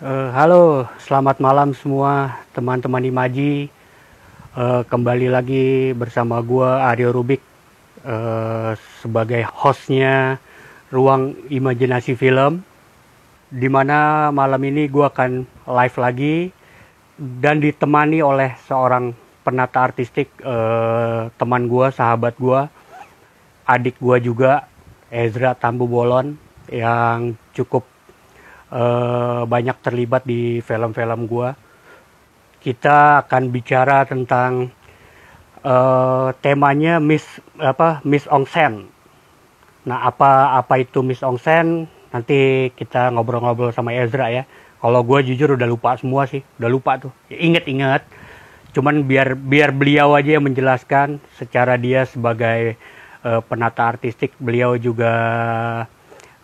Uh, halo, selamat malam semua teman-teman Imaji. Uh, kembali lagi bersama gua Aryo Rubik uh, sebagai hostnya Ruang Imajinasi Film. Di mana malam ini gua akan live lagi dan ditemani oleh seorang penata artistik uh, teman gua, sahabat gua, adik gua juga Ezra Tambu Bolon yang cukup uh, banyak terlibat di film-film gue. Kita akan bicara tentang uh, temanya Miss apa Miss Ongsen. Nah apa apa itu Miss Ongsen? Nanti kita ngobrol-ngobrol sama Ezra ya. Kalau gue jujur udah lupa semua sih, udah lupa tuh. Ya, inget-inget. Cuman biar biar beliau aja yang menjelaskan secara dia sebagai uh, penata artistik, beliau juga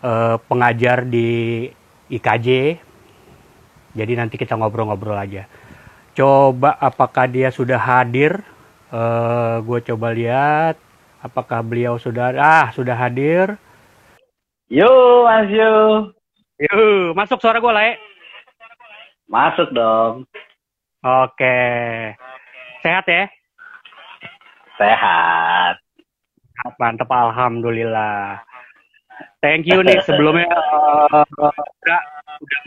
uh, pengajar di IKJ. Jadi nanti kita ngobrol-ngobrol aja. Coba apakah dia sudah hadir? Uh, eh, gue coba lihat. Apakah beliau sudah ah sudah hadir? Yo, Mas Yo. Yo, masuk suara gue lah Masuk dong. Oke. Sehat ya? Sehat. Mantap, alhamdulillah. Thank you nih sebelumnya uh, udah udah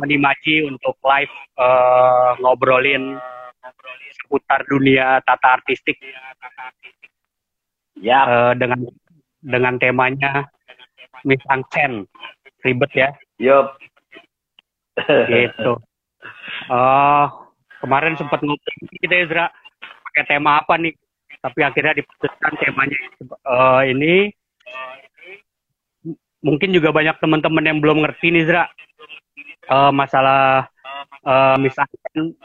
menimaci untuk live uh, ngobrolin seputar dunia tata artistik. Ya. Uh, dengan dengan temanya Miss Angsen. Ribet ya. Yup. gitu. Uh, kemarin sempat ngobrol kita Ezra pakai tema apa nih? Tapi akhirnya diputuskan temanya uh, ini mungkin juga banyak teman-teman yang belum ngerti nih Zra uh, masalah uh, misalkan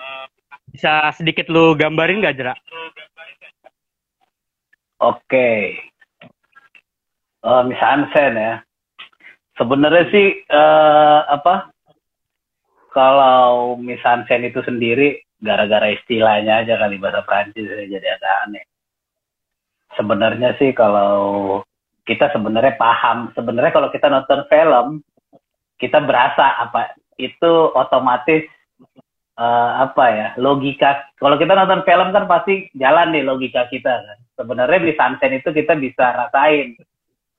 bisa sedikit lu gambarin nggak Zra? Oke, okay. uh, Miss Hansen ya. Sebenarnya sih uh, apa? Kalau Miss Hansen itu sendiri gara-gara istilahnya aja kali bahasa Prancis jadi agak aneh sebenarnya sih kalau kita sebenarnya paham. Sebenarnya kalau kita nonton film kita berasa apa itu otomatis uh, apa ya logika. Kalau kita nonton film kan pasti jalan nih logika kita kan. Sebenarnya di Sansen itu kita bisa rasain.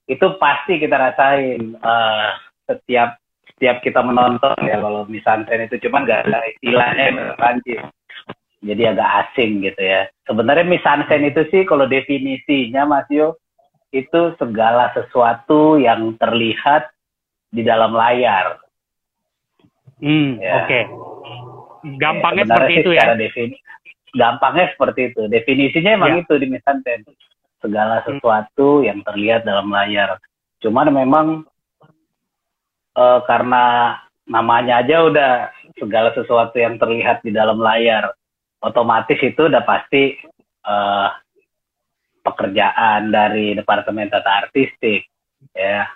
Itu pasti kita rasain uh, setiap setiap kita menonton ya kalau di Sansen itu. Cuman gak ada istilahnya Prancis jadi agak asing gitu ya. Sebenarnya misansen itu sih kalau definisinya Mas Yo itu segala sesuatu yang terlihat di dalam layar. Hmm, ya. oke. Okay. Gampangnya ya, seperti itu ya. Defini gampangnya seperti itu. Definisinya emang ya. itu di misansen. Segala hmm. sesuatu hmm. yang terlihat dalam layar. Cuman memang uh, karena namanya aja udah segala sesuatu yang terlihat di dalam layar otomatis itu udah pasti uh, pekerjaan dari departemen tata artistik ya.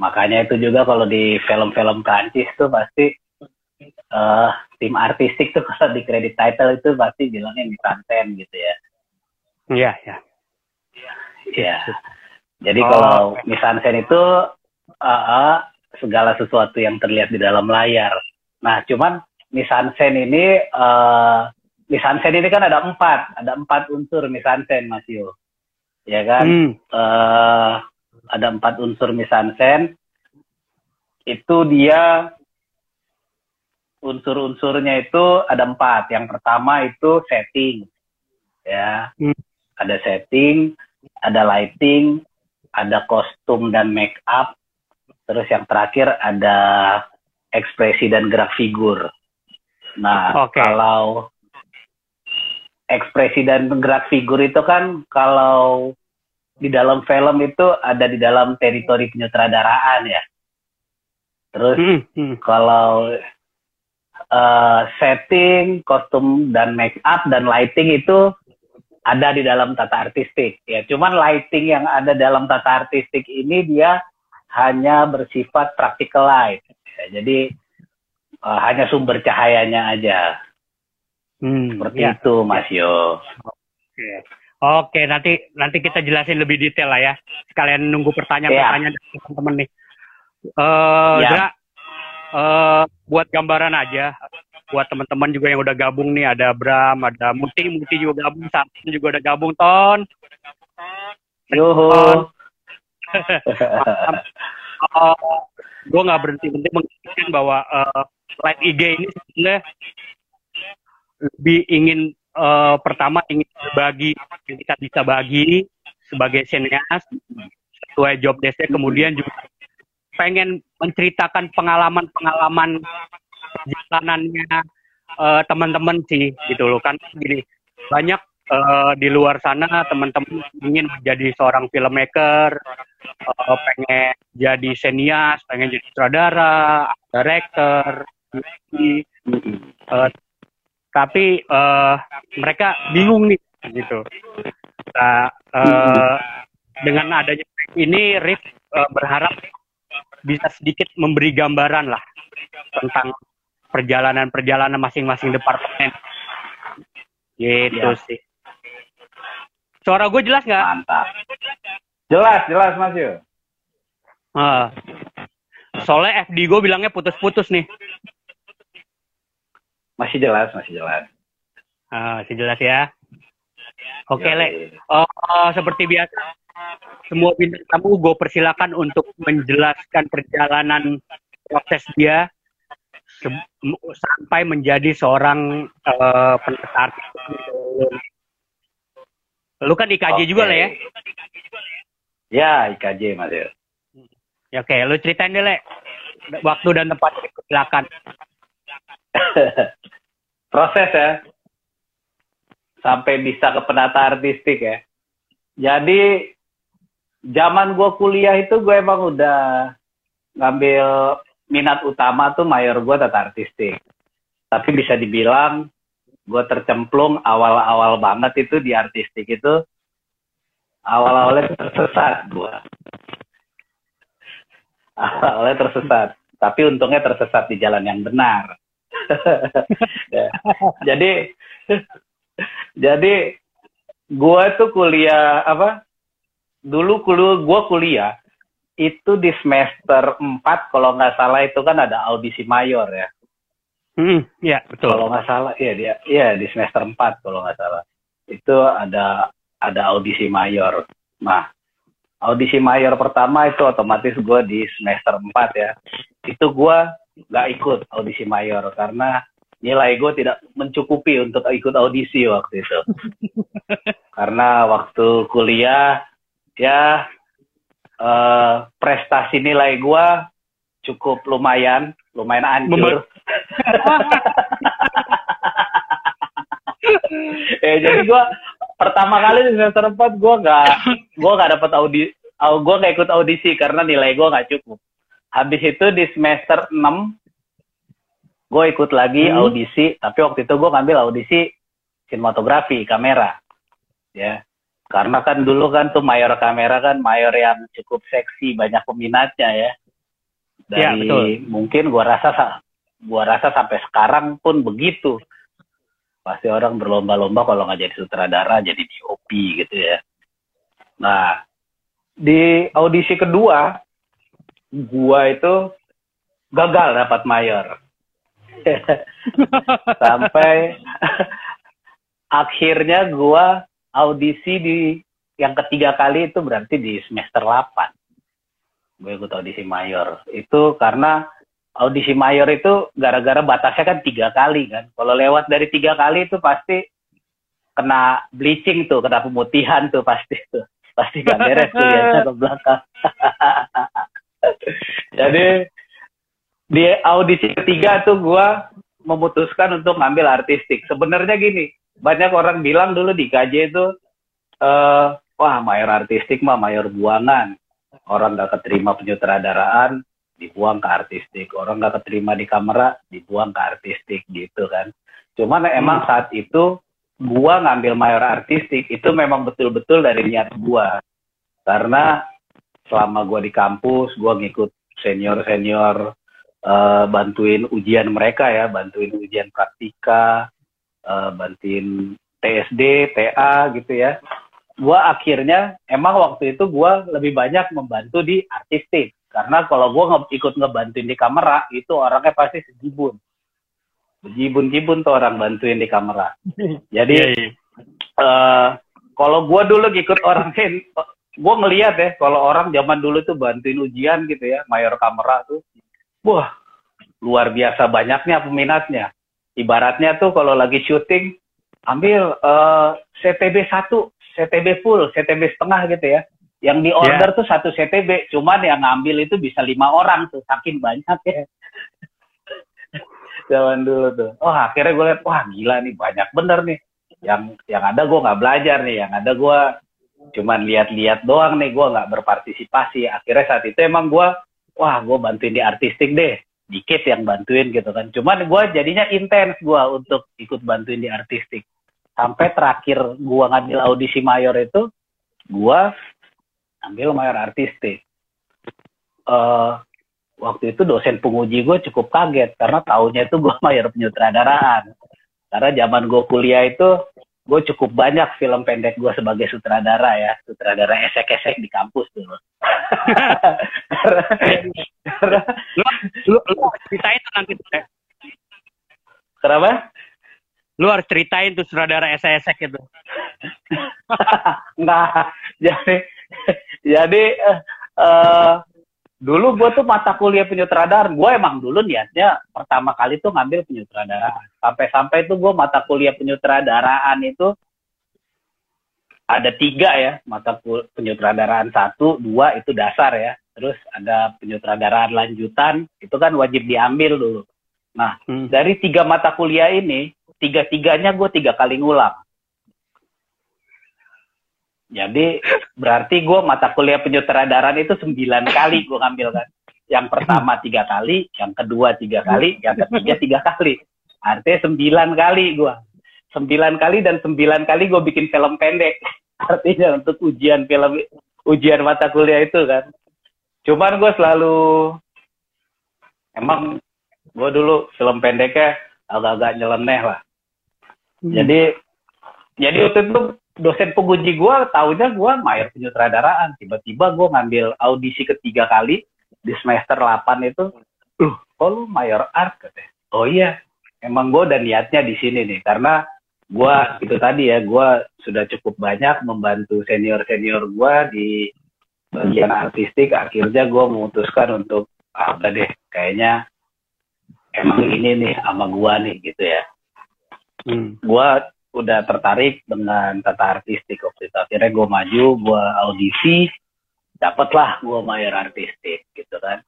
Makanya itu juga kalau di film-film Prancis tuh pasti uh, tim artistik tuh kalau di kredit title itu pasti bilangnya misanten gitu ya. Iya ya iya. Jadi oh, kalau okay. misanten itu uh, uh, segala sesuatu yang terlihat di dalam layar. Nah cuman misansen ini uh, misansen ini kan ada empat, ada empat unsur misansen, Mas Yo. Ya kan? Hmm. Uh, ada empat unsur misansen. Itu dia unsur-unsurnya itu ada empat. Yang pertama itu setting, ya. Hmm. Ada setting, ada lighting, ada kostum dan make up. Terus yang terakhir ada ekspresi dan gerak figur. Nah, okay. kalau ekspresi dan gerak figur itu kan kalau di dalam film itu ada di dalam teritori penyutradaraan ya. Terus hmm, hmm. kalau uh, setting, kostum dan make up dan lighting itu ada di dalam tata artistik ya. Cuman lighting yang ada dalam tata artistik ini dia hanya bersifat practical light. Ya, jadi uh, hanya sumber cahayanya aja. Hmm, Seperti ya. itu, Mas Yo. Oke. Oke, nanti nanti kita jelasin lebih detail lah ya. Sekalian nunggu pertanyaan-pertanyaan ya. dari teman-teman nih. Uh, ya. uh, buat gambaran aja buat teman-teman juga yang udah gabung nih ada Bram ada Muti Muti juga gabung Sabtu juga udah gabung Ton Yoho. uh, gue nggak berhenti berhenti mengingatkan bahwa uh, live IG ini sebenarnya lebih ingin uh, pertama ingin berbagi yang kita bisa bagi sebagai senias sesuai job desk kemudian juga pengen menceritakan pengalaman-pengalaman perjalanannya uh, teman-teman sih gitu loh. Kan gini banyak uh, di luar sana teman-teman ingin menjadi seorang filmmaker uh, pengen jadi senias pengen jadi sutradara director uh, tapi uh, mereka bingung nih gitu. Nah, uh, dengan adanya ini Rif uh, berharap bisa sedikit memberi gambaran lah tentang perjalanan-perjalanan masing-masing departemen. Gitu ya. sih. Suara gue jelas nggak? Mantap. Jelas jelas mas Yu uh, soalnya FD gue bilangnya putus-putus nih masih jelas, masih jelas. Uh, masih jelas ya. Oke, okay, Le. Uh, uh, seperti biasa, semua bintang tamu gue persilakan untuk menjelaskan perjalanan proses dia sampai menjadi seorang uh, penetar. Lu kan IKJ okay. juga lah ya? Ya, IKJ Mas. Ya, oke, okay, lu ceritain deh, Le. Waktu dan tempat silakan. proses ya. Sampai bisa ke penata artistik ya. Jadi zaman gue kuliah itu gue emang udah ngambil minat utama tuh mayor gue tata artistik. Tapi bisa dibilang gue tercemplung awal-awal banget itu di artistik itu. Awal-awalnya tersesat gue awalnya tersesat. Tapi untungnya tersesat di jalan yang benar Ya. jadi jadi gue tuh kuliah apa dulu kuliah gue kuliah itu di semester 4 kalau nggak salah itu kan ada audisi mayor ya Hmm, ya betul. Kalau nggak salah, ya dia, ya di semester 4 kalau nggak salah itu ada ada audisi mayor. Nah, audisi mayor pertama itu otomatis gue di semester 4 ya. Itu gue nggak ikut audisi mayor karena nilai gue tidak mencukupi untuk ikut audisi waktu itu. karena waktu kuliah ya eh, prestasi nilai gue cukup lumayan, lumayan hancur. eh jadi gue pertama kali di semester 4 gue nggak gue nggak dapat audisi, gue nggak ikut audisi karena nilai gue nggak cukup habis itu di semester 6 gue ikut lagi hmm. audisi. Tapi waktu itu gue ngambil audisi sinematografi kamera. Ya. Karena kan dulu kan tuh mayor kamera kan mayor yang cukup seksi banyak peminatnya ya. Dari ya, betul. mungkin gue rasa gue rasa sampai sekarang pun begitu. Pasti orang berlomba-lomba kalau nggak jadi sutradara jadi DOP gitu ya. Nah di audisi kedua gua itu gagal dapat mayor. Sampai akhirnya gua audisi di yang ketiga kali itu berarti di semester 8. Gue ikut audisi mayor. Itu karena audisi mayor itu gara-gara batasnya kan tiga kali kan. Kalau lewat dari tiga kali itu pasti kena bleaching tuh, kena pemutihan tuh pasti tuh. Pasti gak beres tuh ya ke belakang. Jadi di audisi ketiga tuh gue memutuskan untuk ngambil artistik. Sebenarnya gini, banyak orang bilang dulu di KJ itu, uh, wah mayor artistik mah mayor buangan. Orang gak keterima penyutradaraan, dibuang ke artistik. Orang gak keterima di kamera, dibuang ke artistik gitu kan. Cuman hmm. emang saat itu gua ngambil mayor artistik itu memang betul-betul dari niat gua. Karena selama gue di kampus gue ngikut senior senior uh, bantuin ujian mereka ya bantuin ujian praktika uh, bantuin TSD TA gitu ya. Gue akhirnya emang waktu itu gue lebih banyak membantu di artistik karena kalau gue nge ikut ngebantuin di kamera itu orangnya pasti sejibun. Jibun-jibun tuh orang bantuin di kamera. Jadi yeah, yeah. Uh, kalau gue dulu ikut orang gue ngeliat ya kalau orang zaman dulu tuh bantuin ujian gitu ya mayor kamera tuh wah luar biasa banyaknya peminatnya ibaratnya tuh kalau lagi syuting ambil uh, CTB satu CTB full CTB setengah gitu ya yang di order yeah. tuh satu CTB, cuman yang ngambil itu bisa lima orang tuh, saking banyak ya. Zaman dulu tuh. Oh akhirnya gue lihat, wah gila nih banyak bener nih. Yang yang ada gue nggak belajar nih, yang ada gue cuman lihat-lihat doang nih, gue nggak berpartisipasi. Akhirnya saat itu emang gue, wah gue bantuin di artistik deh, dikit yang bantuin gitu kan. Cuman gue jadinya intens gue untuk ikut bantuin di artistik. Sampai terakhir gue ngambil audisi mayor itu, gue ambil mayor artistik. Uh, waktu itu dosen penguji gue cukup kaget karena tahunnya itu gue mayor penyutradaraan. Karena zaman gue kuliah itu gue cukup banyak film pendek gue sebagai sutradara ya, sutradara esek-esek di kampus dulu. lu, lu, lu ceritain tuh nanti tuh. Kenapa? Lu harus ceritain tuh sutradara esek-esek itu. Enggak, jadi jadi uh, dulu gue tuh mata kuliah penyutradaraan gue emang dulu niatnya pertama kali tuh ngambil penyutradaraan. Sampai-sampai tuh gue mata kuliah penyutradaraan itu ada tiga ya mata penyutradaraan satu dua itu dasar ya. Terus ada penyutradaraan lanjutan itu kan wajib diambil dulu. Nah hmm. dari tiga mata kuliah ini tiga tiganya gue tiga kali ngulang jadi berarti gue mata kuliah penyutradaraan itu sembilan kali gue ngambil kan. Yang pertama tiga kali, yang kedua tiga kali, yang ketiga tiga kali. Artinya sembilan kali gue. Sembilan kali dan sembilan kali gue bikin film pendek. Artinya untuk ujian film, ujian mata kuliah itu kan. Cuman gue selalu, emang gue dulu film pendeknya agak-agak nyeleneh lah. Hmm. Jadi, jadi waktu itu dosen penguji gue tahunya gue mayor penyutradaraan. Tiba-tiba gue ngambil audisi ketiga kali di semester 8 itu. Loh kok lu mayor art? Katanya oh iya emang gue udah niatnya di sini nih. Karena gue itu tadi ya gue sudah cukup banyak membantu senior senior gue di bagian artistik. Akhirnya gue memutuskan untuk ah udah deh kayaknya emang ini nih sama gue nih gitu ya. Hmm. gue udah tertarik dengan tata artistik waktu itu akhirnya gue maju gue audisi dapatlah gue mayor artistik gitu kan.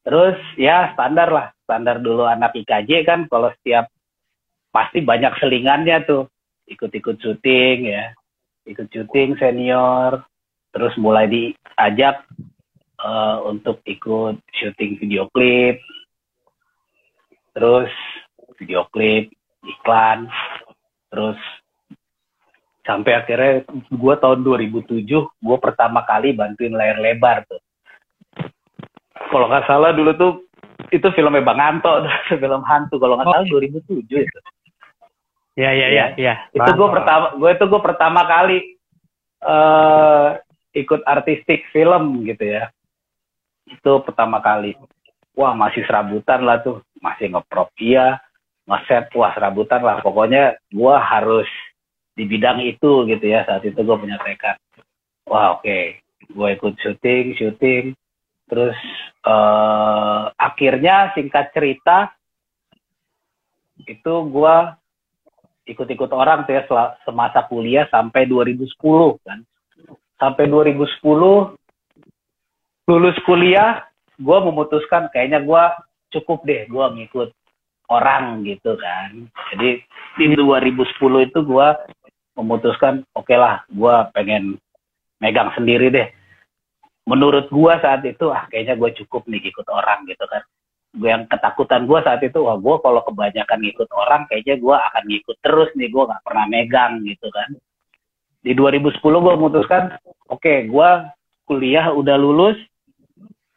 Terus ya standar lah standar dulu anak IKJ kan kalau setiap pasti banyak selingannya tuh. Ikut-ikut syuting ya. Ikut syuting senior terus mulai diajak uh, untuk ikut syuting video klip. Terus video klip iklan terus sampai akhirnya gue tahun 2007 gue pertama kali bantuin layar lebar tuh. Kalau nggak salah dulu tuh itu filmnya Bang Anto film hantu. Kalau nggak salah 2007 itu. Ya ya ya ya itu gue pertama gue itu gue pertama kali uh, ikut artistik film gitu ya. Itu pertama kali. Wah masih serabutan lah tuh. Masih ngeprop iya ngeset wah serabutan lah pokoknya gue harus di bidang itu gitu ya. Saat itu gue punya tekad. Wah oke okay. gue ikut syuting syuting. Terus uh, akhirnya singkat cerita itu gue ikut-ikut orang tuh ya semasa kuliah sampai 2010 kan. Sampai 2010 lulus kuliah gue memutuskan kayaknya gue cukup deh gue ngikut orang gitu kan. Jadi di 2010 itu gue memutuskan oke okay lah gue pengen megang sendiri deh. Menurut gue saat itu ah kayaknya gue cukup nih ikut orang gitu kan. Gue yang ketakutan gue saat itu wah gue kalau kebanyakan ngikut orang kayaknya gue akan ngikut terus nih gue nggak pernah megang gitu kan. Di 2010 gue memutuskan oke okay, gue kuliah udah lulus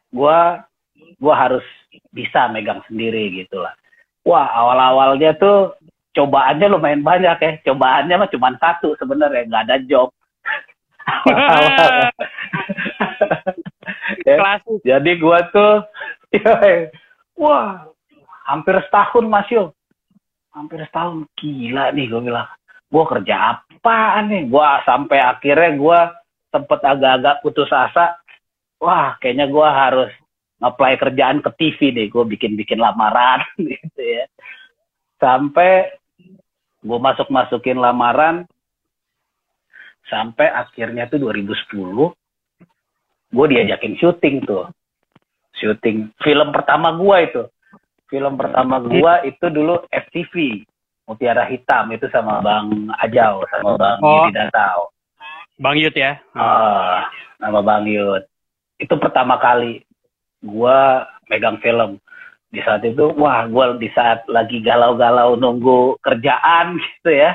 gue gue harus bisa megang sendiri gitu lah wah awal-awalnya tuh cobaannya lumayan banyak ya. Cobaannya mah cuma satu sebenarnya, nggak ada job. ya. Jadi gue tuh, ya, wah, hampir setahun Mas Yo. Hampir setahun. Gila nih gue bilang. Gue kerja apa nih? Gue sampai akhirnya gue sempet agak-agak putus asa. Wah, kayaknya gue harus apply kerjaan ke TV nih. Gue bikin-bikin lamaran gitu ya. Sampai gue masuk-masukin lamaran. Sampai akhirnya tuh 2010 gue diajakin syuting tuh syuting film pertama gue itu film pertama gue itu dulu FTV Mutiara Hitam itu sama Bang Ajau sama Bang oh. Yudi Datau Bang Yud ya oh, nama Bang Yud itu pertama kali gue megang film. Di saat itu wah gue di saat lagi galau-galau nunggu kerjaan gitu ya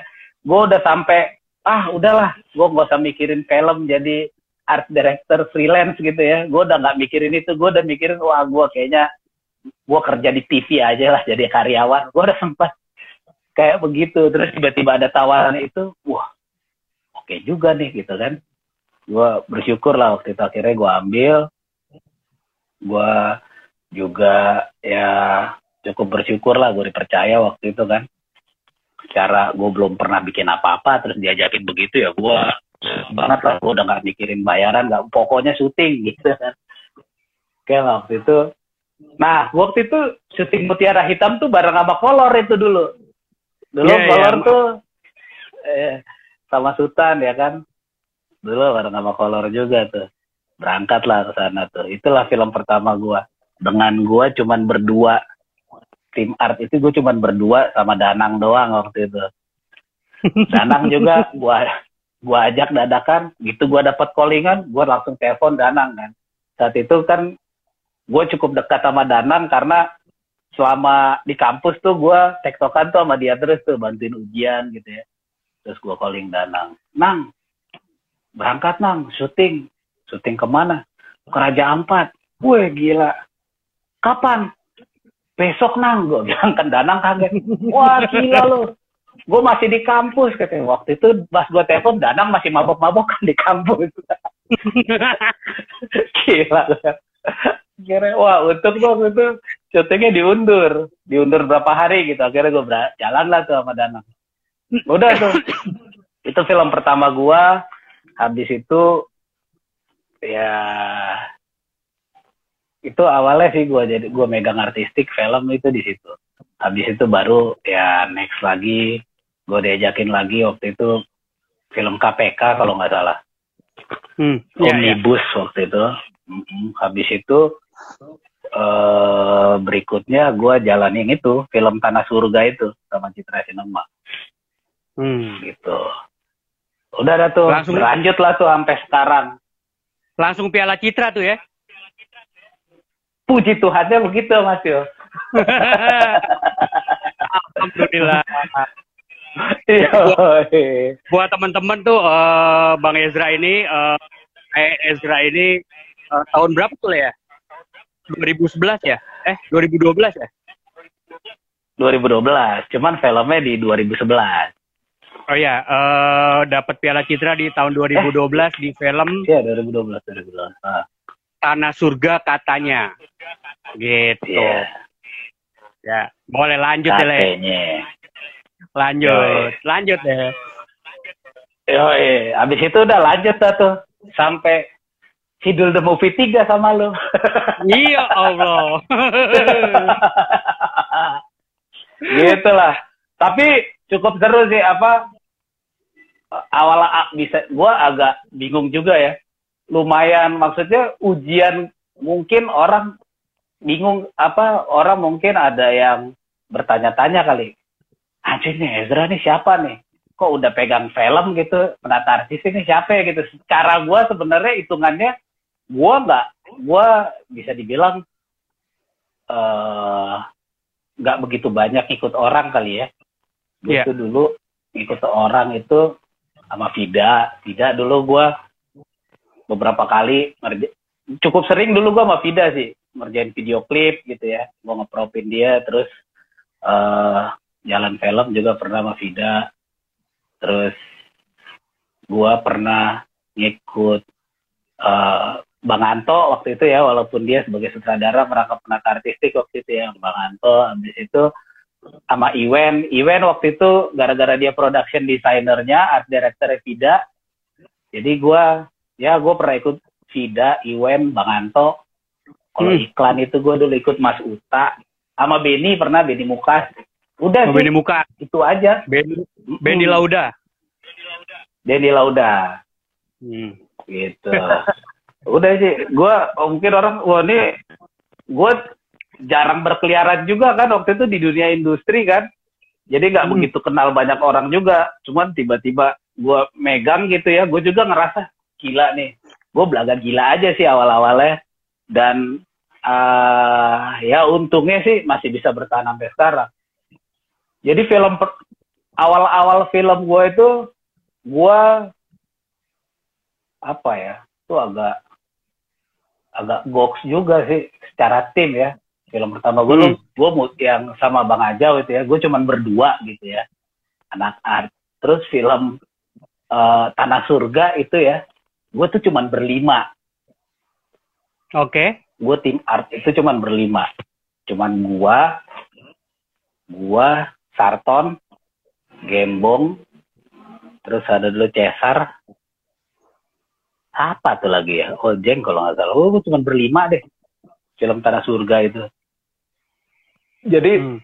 gue udah sampai ah udahlah gue gak usah mikirin film jadi art director freelance gitu ya. Gue udah nggak mikirin itu gue udah mikirin wah gue kayaknya gue kerja di TV aja lah jadi karyawan. Gue udah sempat kayak begitu terus tiba-tiba ada tawaran itu wah oke okay juga nih gitu kan. Gue bersyukur lah waktu itu akhirnya gue ambil gue juga ya cukup bersyukur lah gue dipercaya waktu itu kan. Cara gue belum pernah bikin apa-apa terus diajakin begitu ya gue banget lah gue udah gak mikirin bayaran nggak pokoknya syuting gitu kan. Kayak waktu itu nah waktu itu syuting Mutiara Hitam tuh bareng sama Kolor itu dulu. Dulu yeah, Kolor yeah. tuh eh, sama Sultan ya kan. Dulu bareng sama Kolor juga tuh berangkat lah ke sana tuh. Itulah film pertama gue dengan gue cuman berdua. Tim art itu gue cuman berdua sama Danang doang waktu itu. Danang juga gue gua ajak dadakan. Gitu gua dapat callingan gua langsung telepon Danang kan. Saat itu kan gue cukup dekat sama Danang karena selama di kampus tuh gue tektokan tuh sama dia terus tuh bantuin ujian gitu ya. Terus gue calling Danang Nang berangkat Nang syuting syuting ke mana? Ke Raja Ampat gue gila. Kapan? Besok Nang gue bilang kan Danang kaget. Wah gila lo gue masih di kampus katanya. Waktu itu pas gue telepon Danang masih mabok-mabok kan di kampus. Gila kira wah untuk waktu itu syutingnya diundur. Diundur berapa hari gitu. Akhirnya gue jalan lah tuh sama Danang. Udah tuh. Itu film pertama gue habis itu ya itu awalnya sih gue jadi gue megang artistik film itu di situ. Habis itu baru ya next lagi gue diajakin lagi waktu itu film KPK kalau nggak salah. Hmm, iya, omnibus iya. waktu itu. Habis itu uh, berikutnya gue jalanin itu film Tanah Surga itu sama Citra Sinema. Hmm. gitu. Udah ada tuh langsung lanjut lah tuh sampai sekarang langsung Piala Citra tuh ya puji Tuhannya begitu Mas Yo Alhamdulillah Iya. buat, buat teman-teman tuh uh, Bang Ezra ini uh, eh Ezra ini uh, tahun berapa tuh ya? 2011 ya? Eh 2012 ya? 2012, cuman filmnya di 2011. Oh ya, uh, dapat Piala Citra di tahun 2012 eh, di film. Iya, 2012, 2012. Ah. Tanah Surga katanya. Gitu. Yeah. Ya, boleh lanjut ya, Le. Lanjut, Yoi. lanjut ya. Yo, abis itu udah lanjut dah tuh sampai Sidul the Movie 3 sama lu. iya Allah. gitu lah. Tapi cukup seru sih apa awal bisa gua agak bingung juga ya. Lumayan maksudnya ujian mungkin orang bingung apa orang mungkin ada yang bertanya-tanya kali anjir nih Ezra nih siapa nih? Kok udah pegang film gitu? Penata artis ini siapa ya? Gitu. Cara gue sebenarnya hitungannya gue nggak gue bisa dibilang eh, nggak uh, begitu banyak ikut orang kali ya. Gue yeah. dulu ikut orang itu sama Vida Vida dulu gue beberapa kali cukup sering dulu gue sama Vida sih ngerjain video klip gitu ya. Gue ngepropin dia terus uh, jalan film juga pernah sama Vida terus gua pernah ngikut uh, Bang Anto waktu itu ya walaupun dia sebagai sutradara merangkap penata artistik waktu itu ya Bang Anto. Habis itu sama Iwen. Iwen waktu itu gara-gara dia production designernya art director Vida jadi gue ya gue pernah ikut Vida Iwen Bang Anto. Kalau Hmm. iklan itu gue dulu ikut Mas Uta. Sama Beni pernah Beni Mukas udah Oh, sih. Benny Muka, itu aja. Benny, Benny. Lauda. Denny Lauda. Hmm. gitu. Udah sih. Gue mungkin orang wah ini gue jarang berkeliaran juga kan waktu itu di dunia industri kan. Jadi nggak Hmm. begitu kenal banyak orang juga. Cuman tiba-tiba gue megang gitu ya gue juga ngerasa gila nih gue belaga gila aja sih awal-awalnya. Dan ah, ya untungnya sih masih bisa bertahan sampai sekarang. Jadi film awal-awal film gue itu gue apa ya itu agak agak goks juga sih secara tim ya film pertama gue Hmm. gue yang sama bang Ajau itu ya gue cuman berdua gitu ya. Anak art terus film eh, tanah surga itu ya gue tuh cuman berlima. Oke. gue tim art itu cuman berlima. Cuman gua gua Sarton Gembong terus ada dulu Cesar. Apa tuh lagi ya? Ojeng kalau nggak salah. Oh gue cuman berlima deh. Film Tanah Surga itu jadi Hmm.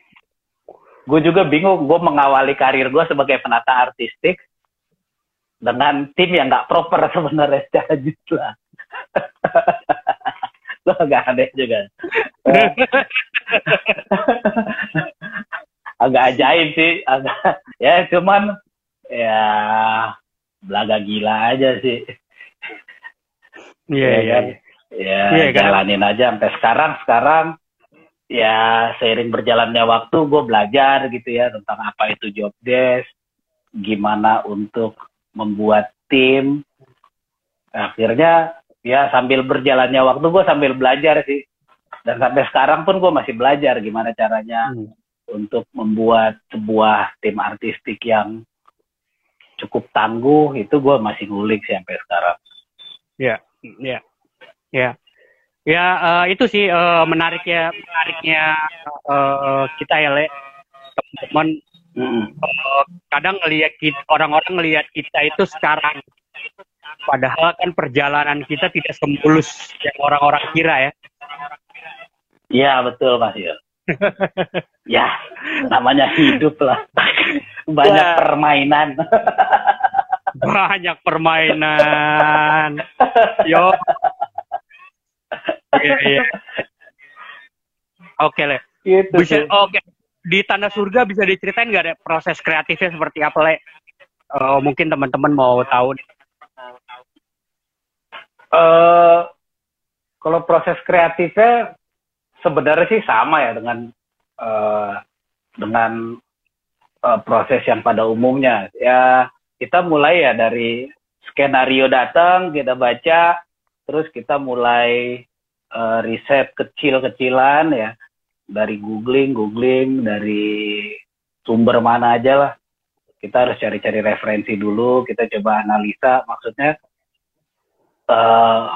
gue juga bingung gue mengawali karir gue sebagai penata artistik dengan tim yang nggak proper sebenarnya secara jumlah lo agak aneh juga agak ajaib sih agak ya cuman ya belaga gila aja sih Iya, Ya iya. kan? iya. ya Iya, kan? jalanin aja sampai sekarang sekarang ya seiring berjalannya waktu gue belajar gitu ya tentang apa itu job desk gimana untuk membuat tim. Akhirnya ya sambil berjalannya waktu gue sambil belajar sih. Dan sampai sekarang pun gue masih belajar gimana caranya Hmm. untuk membuat sebuah tim artistik yang cukup tangguh. Itu gue masih ngulik sih sampai sekarang. Ya, ya, ya, ya eh, itu sih eh, menariknya, menariknya eh, kita ya, Le, teman-teman. Mm-mm. eh, kadang ngelihat kita, orang-orang ngelihat kita itu sekarang, padahal kan perjalanan kita tidak semulus yang orang-orang kira ya. Iya betul Mas Yul. ya namanya hidup lah. Banyak Ya. permainan. Banyak permainan. Yo. Iya, iya. Oke, Le. gitu Bisa, oke. Di Tanah Surga bisa diceritain nggak deh proses kreatifnya seperti apa, Le? Eh, mungkin teman-teman mau tahu. Eh, kalau proses kreatifnya sebenarnya sih sama ya dengan eh, dengan eh, proses yang pada umumnya. Ya kita mulai ya dari skenario datang kita baca, terus kita mulai eh, riset kecil-kecilan ya dari googling, googling dari sumber mana aja lah. Kita harus cari-cari referensi dulu, kita coba analisa. Maksudnya eh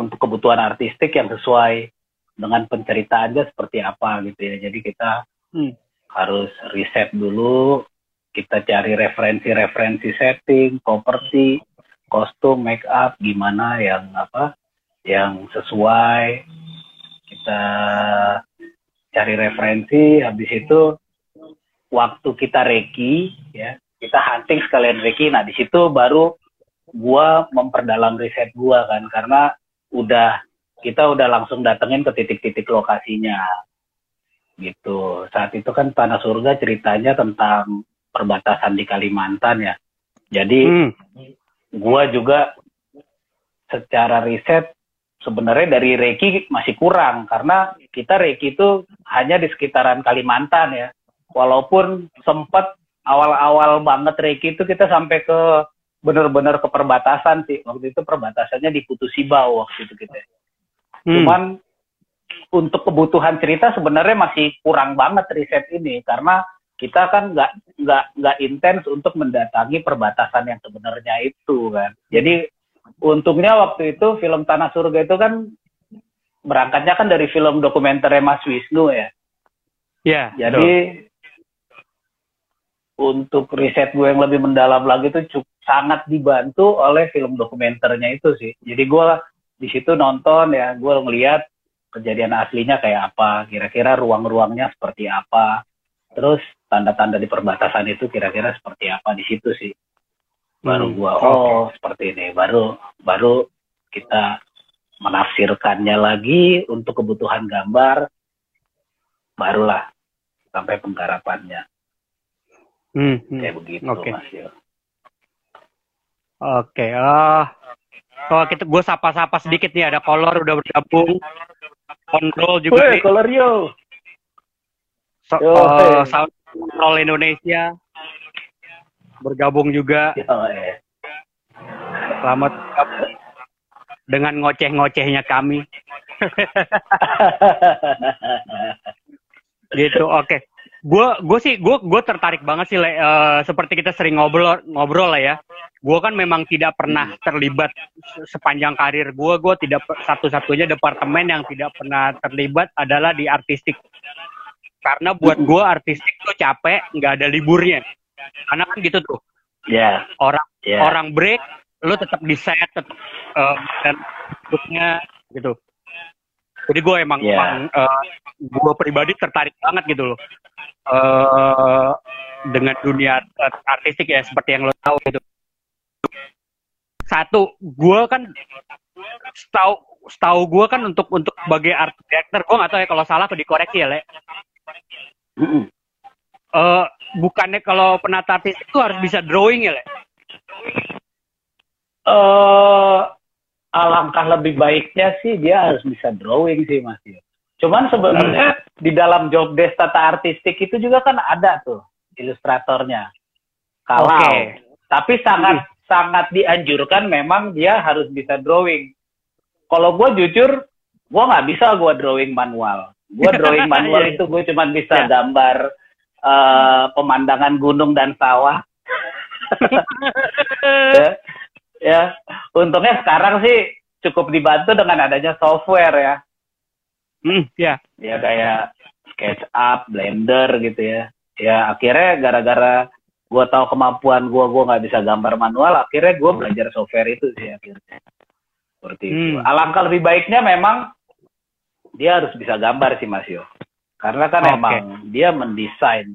untuk kebutuhan artistik yang sesuai dengan penceritaannya seperti apa gitu ya. Jadi kita Hmm. harus riset dulu, kita cari referensi-referensi setting, properti, kostum, make up, gimana yang apa, yang sesuai. Kita cari referensi, habis itu waktu kita reki, ya kita hunting sekalian reki. Nah di situ baru gua memperdalam riset gua kan karena udah kita udah langsung datengin ke titik-titik lokasinya gitu saat itu kan tanah surga ceritanya tentang perbatasan di Kalimantan ya jadi Hmm. gua juga secara riset sebenarnya dari Reiki masih kurang karena kita Reiki itu hanya di sekitaran Kalimantan ya. Walaupun sempat awal-awal banget Reiki itu kita sampai ke benar-benar ke perbatasan sih. Waktu itu perbatasannya di Putu Sibau waktu itu kita. Hmm. cuman untuk kebutuhan cerita sebenarnya masih kurang banget riset ini karena kita kan nggak nggak nggak intens untuk mendatangi perbatasan yang sebenarnya itu kan. Jadi untungnya waktu itu film Tanah Surga itu kan berangkatnya kan dari film dokumenter Mas Wisnu ya. Iya. Jadi untuk riset gue yang lebih mendalam lagi itu cukup sangat dibantu oleh film dokumenternya itu sih. Jadi gue di situ nonton ya, gue ngeliat kejadian aslinya kayak apa, kira-kira ruang-ruangnya seperti apa, terus tanda-tanda di perbatasan itu kira-kira seperti apa di situ sih. Baru Hmm, gue oke. oh seperti ini, baru baru kita menafsirkannya lagi untuk kebutuhan gambar, barulah sampai penggarapannya Hmm, hmm. kayak begitu Oke. Mas Yo. Oke, eh oh kita gue sapa-sapa sedikit nih ada kolor udah bergabung. Kontrol juga nih. color yo. So, yo, eh, hey. Sound Control Indonesia bergabung juga. Eh. Selamat dengan ngoceh-ngocehnya kami. gitu. Oke. Gue gue sih gue gue tertarik banget sih Le. Eh, seperti kita sering ngobrol ngobrol lah ya. Gue kan memang tidak pernah terlibat se- sepanjang karir gue. Gue tidak satu-satunya departemen yang tidak pernah terlibat adalah di artistik. Karena buat gue artistik tuh capek, nggak ada liburnya. Karena kan gitu tuh Ya, orang ya. orang break lu tetap di set tetap eh, dan bentuknya gitu jadi gue emang, Iya. emang gue pribadi tertarik banget gitu loh eh dengan dunia art- artistik ya seperti yang lo tahu gitu satu gue kan setahu setahu gue kan untuk untuk sebagai art director gue nggak tahu ya kalau salah atau dikoreksi ya le. Eh, bukannya kalau penata artistik itu harus bisa drawing ya le eh alangkah lebih baiknya sih dia harus bisa drawing sih Mas. Cuman sebenarnya di dalam job desk tata artistik itu juga kan ada tuh ilustratornya. Kalau Oke. tapi sangat sangat dianjurkan memang dia harus bisa drawing. Kalau gue jujur, gue nggak bisa gue drawing manual. Gue drawing manual Iya. itu gue cuma bisa Iya. gambar eh, pemandangan gunung dan sawah. ya, ya. Untungnya sekarang sih cukup dibantu dengan adanya software ya. hmm, ya Ya kayak SketchUp, Blender gitu ya. Ya akhirnya gara-gara gue tahu kemampuan gue, gue nggak bisa gambar manual. Akhirnya gue belajar software itu sih akhirnya. Seperti itu. Hmm. Alangkah lebih baiknya memang dia harus bisa gambar sih Mas Yo. Karena kan Oke. emang dia mendesain.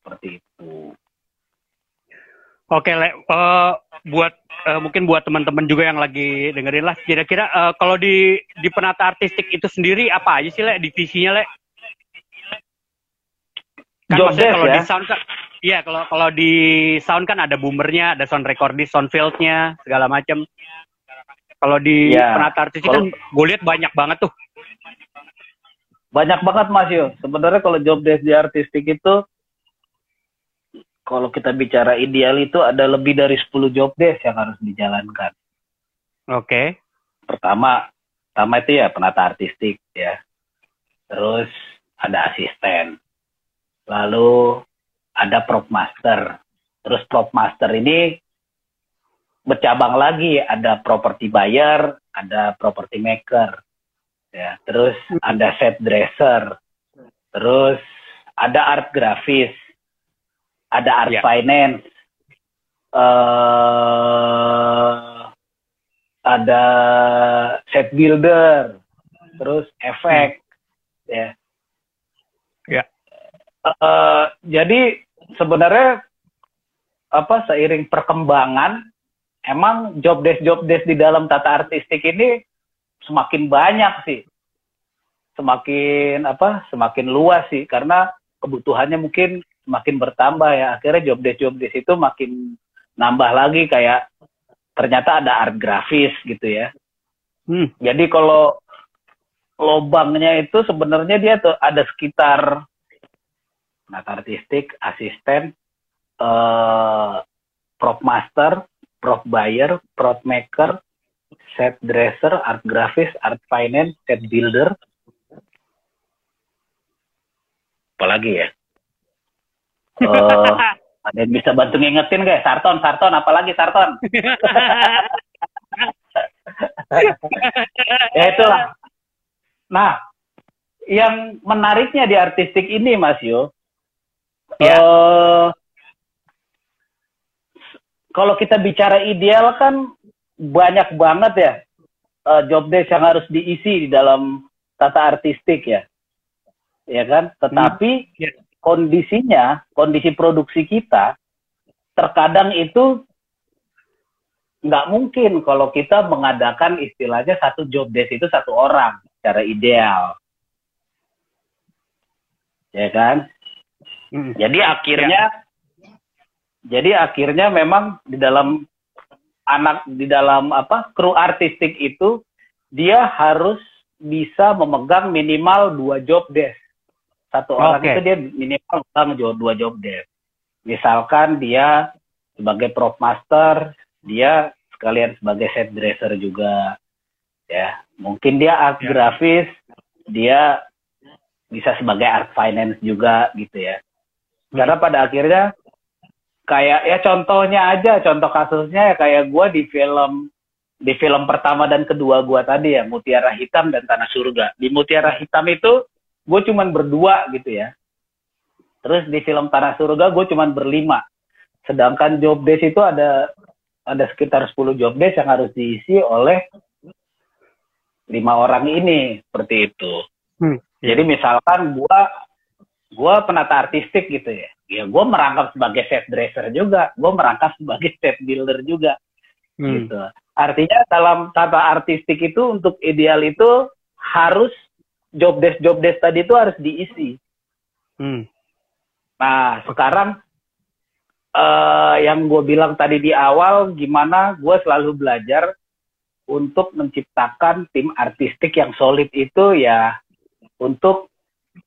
Seperti itu. Oke, Le. Eh, buat eh, mungkin buat teman-teman juga yang lagi dengerin lah, kira-kira eh, kalau di di penata artistik itu sendiri apa aja sih, Le? Divisinya, Le? Kan Job maksudnya kalau ya? di sound kan, iya kalau kalau di sound kan ada boomernya, ada sound recordist, sound fieldnya, segala macam. Kalau di Iya. penata artistik Kalau- kan gue lihat banyak banget tuh. Banyak banget Mas Yo. Sebenarnya kalau job desk di artistik itu kalau kita bicara ideal itu ada lebih dari 10 job desk yang harus dijalankan. Oke. Pertama, pertama itu ya penata artistik ya. Terus ada asisten. Lalu ada prop master. Terus prop master ini bercabang lagi, ada property buyer, ada property maker. Ya, terus ada set dresser. Terus ada art grafis. Ada art Ya. finance. eh ada set builder, terus efek, ya. Ya. Eh, jadi sebenarnya apa seiring perkembangan, emang job desk job desk di dalam tata artistik ini semakin banyak sih, semakin apa, semakin luas sih, karena kebutuhannya mungkin semakin bertambah ya. Akhirnya job desk job desk itu makin nambah lagi kayak ternyata ada art grafis gitu ya. Hmm. Jadi kalau lobangnya itu sebenarnya dia tuh ada sekitar penata artistik, asisten, eh, prop master, prop buyer, prop maker, set dresser, art grafis, art finance, set builder. Apalagi ya? Eh, Ada yang bisa bantu ngingetin guys, Sarton, Sarton, apalagi Sarton. ya itulah. Nah, yang menariknya di artistik ini, Mas Yo, ya. uh, kalau kita bicara ideal kan banyak banget ya uh, job desk yang harus diisi di dalam tata artistik ya, ya kan? Tetapi hmm. yeah. kondisinya, kondisi produksi kita terkadang itu nggak mungkin kalau kita mengadakan istilahnya satu job desk itu satu orang secara ideal ya kan hmm. jadi akhirnya ya. jadi akhirnya memang di dalam anak di dalam apa kru artistik itu dia harus bisa memegang minimal dua job desk. Satu orang itu dia minimal memegang dua job desk. Misalkan dia sebagai prop master dia sekalian sebagai set dresser juga ya. Mungkin dia art ya. grafis dia bisa sebagai art finance juga gitu ya. Karena pada akhirnya kayak ya contohnya aja contoh kasusnya ya kayak gue di film di film pertama dan kedua gue tadi ya Mutiara Hitam dan Tanah Surga di Mutiara Hitam itu gue cuman berdua gitu ya terus di film Tanah Surga gue cuman berlima sedangkan job desk itu ada ada sekitar 10 job desk yang harus diisi oleh lima orang ini seperti itu. Hmm. Jadi misalkan gua gua penata artistik gitu ya. Ya gua merangkap sebagai set dresser juga, gua merangkap sebagai set builder juga. Hmm. Gitu. Artinya dalam tata artistik itu untuk ideal itu harus job desk job desk tadi itu harus diisi. Hmm. Nah, sekarang uh, yang gue bilang tadi di awal gimana gue selalu belajar untuk menciptakan tim artistik yang solid itu ya untuk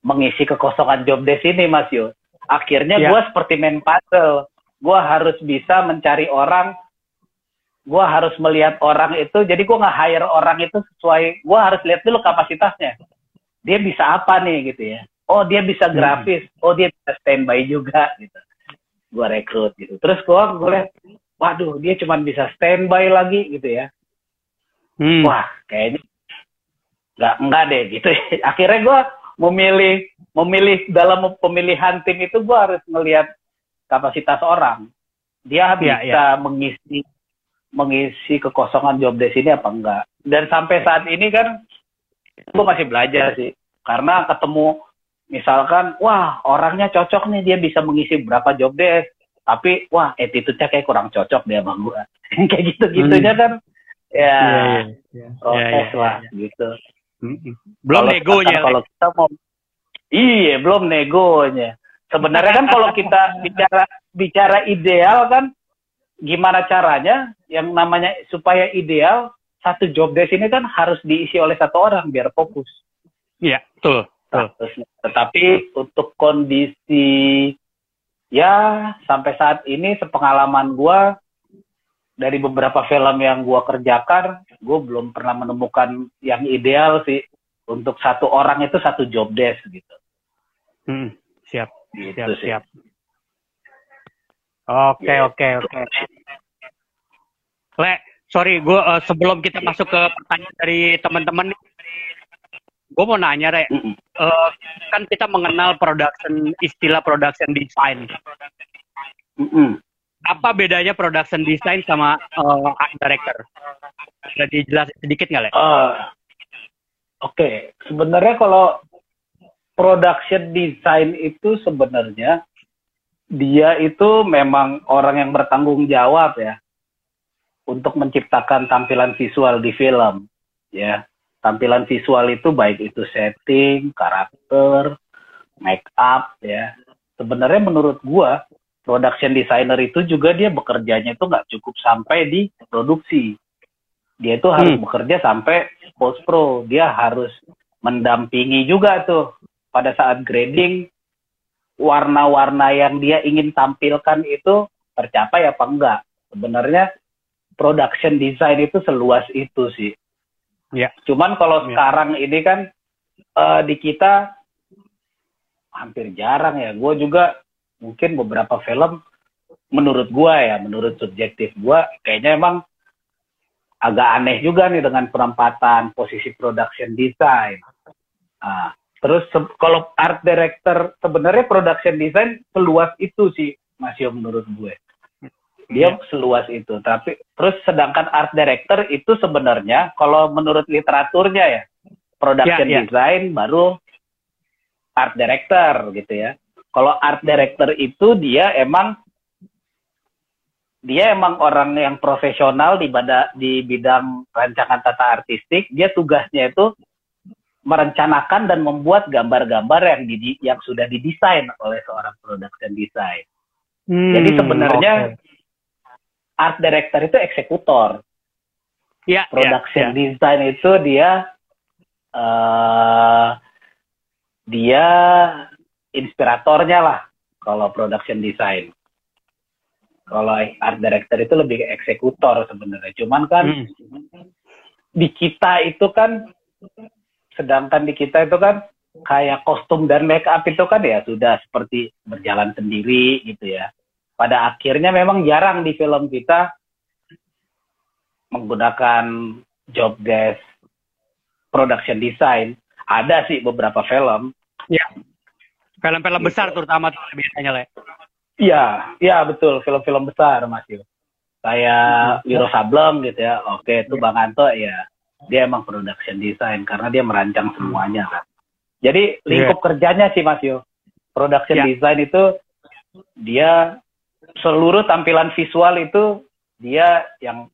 mengisi kekosongan job desk ini Mas Yo. Akhirnya ya. gue seperti main puzzle. Gue harus bisa mencari orang. Gue harus melihat orang itu. Jadi gue nggak hire orang itu sesuai. Gue harus lihat dulu kapasitasnya. Dia bisa apa nih gitu ya. Oh dia bisa hmm. grafis. Hmm. Oh dia bisa standby juga gitu gue rekrut gitu terus gue gue lihat waduh dia cuma bisa standby lagi gitu ya hmm. wah kayaknya nggak enggak deh gitu akhirnya gue memilih memilih dalam pemilihan tim itu gue harus melihat kapasitas orang dia ya, bisa ya. mengisi mengisi kekosongan job desk ini apa enggak dan sampai saat ini kan gue masih belajar sih karena ketemu misalkan wah orangnya cocok nih dia bisa mengisi berapa job desk tapi wah attitude-nya kayak kurang cocok dia sama gue kayak gitu gitunya hmm. kan ya yeah, yeah, yeah. proses yeah, yeah, lah yeah. gitu. Belum kalo negonya kalau kita mau iya belum negonya. Sebenarnya kan kalau kita bicara bicara ideal kan gimana caranya? Yang namanya supaya ideal satu job desk ini kan harus diisi oleh satu orang biar fokus. Iya betul tetapi untuk kondisi ya sampai saat ini sepengalaman gue dari beberapa film yang gue kerjakan, gue belum pernah menemukan yang ideal sih untuk satu orang itu satu job desk gitu. Hmm, siap, gitu siap, sih. siap. Oke, gitu. oke, oke. Le, sorry, gue uh, sebelum kita masuk ke pertanyaan dari teman-teman gue mau nanya re mm -mm. uh, kan kita mengenal production istilah production design mm -mm. Apa bedanya production design sama uh, art director bisa dijelasin sedikit nggak le uh, oke okay. sebenarnya kalau production design itu sebenarnya dia itu memang orang yang bertanggung jawab ya untuk menciptakan tampilan visual di film ya tampilan visual itu baik itu setting, karakter, make up ya. Sebenarnya menurut gua production designer itu juga dia bekerjanya itu nggak cukup sampai di produksi. Dia itu harus hmm. bekerja sampai post pro. Dia harus mendampingi juga tuh pada saat grading warna-warna yang dia ingin tampilkan itu tercapai apa enggak. Sebenarnya production design itu seluas itu sih. Ya. Cuman kalau ya. sekarang ini kan uh, di kita hampir jarang ya. Gue juga mungkin beberapa film menurut gua ya, menurut subjektif gua, kayaknya emang agak aneh juga nih dengan penempatan posisi production design. Nah, terus kalau art director sebenarnya production design seluas itu sih masih menurut gue. Dia yeah. seluas itu. Tapi terus sedangkan art director itu sebenarnya kalau menurut literaturnya ya production yeah, yeah. design baru art director gitu ya. Kalau art director itu dia emang dia emang orang yang profesional di bada, di bidang rancangan tata artistik. Dia tugasnya itu merencanakan dan membuat gambar-gambar yang di, yang sudah didesain oleh seorang production design. Hmm, Jadi sebenarnya okay. art director itu eksekutor. Ya, production ya, ya. design itu dia uh, dia inspiratornya lah kalau production design. Kalau art director itu lebih ke eksekutor sebenarnya. Cuman kan hmm. di kita itu kan sedangkan di kita itu kan kayak kostum dan make up itu kan ya sudah seperti berjalan sendiri gitu ya. Pada akhirnya memang jarang di film kita menggunakan job desk production design. Ada sih beberapa film. Ya film-film besar terutama biasanya lah Iya, iya betul film-film besar Mas Yo. Kayak Wiro Sableng gitu ya. Oke, itu Bang Anto ya. Dia emang production design karena dia merancang semuanya kan. Jadi lingkup yeah. kerjanya sih Mas Yo. Production yeah. design itu dia seluruh tampilan visual itu dia yang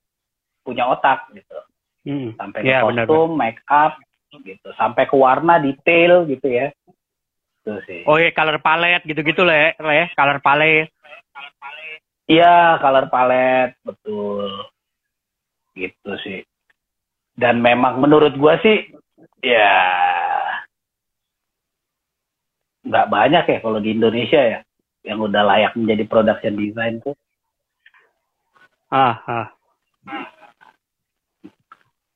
punya otak gitu. Hmm. Sampai yeah, ke kostum, bener. make up gitu, sampai ke warna detail gitu ya gitu sih. Oh iya, color palette gitu-gitu le, le, color palette. Iya, color palette, betul. Gitu sih. Dan memang menurut gua sih, ya nggak banyak ya kalau di Indonesia ya yang udah layak menjadi production design tuh. Ah, ah.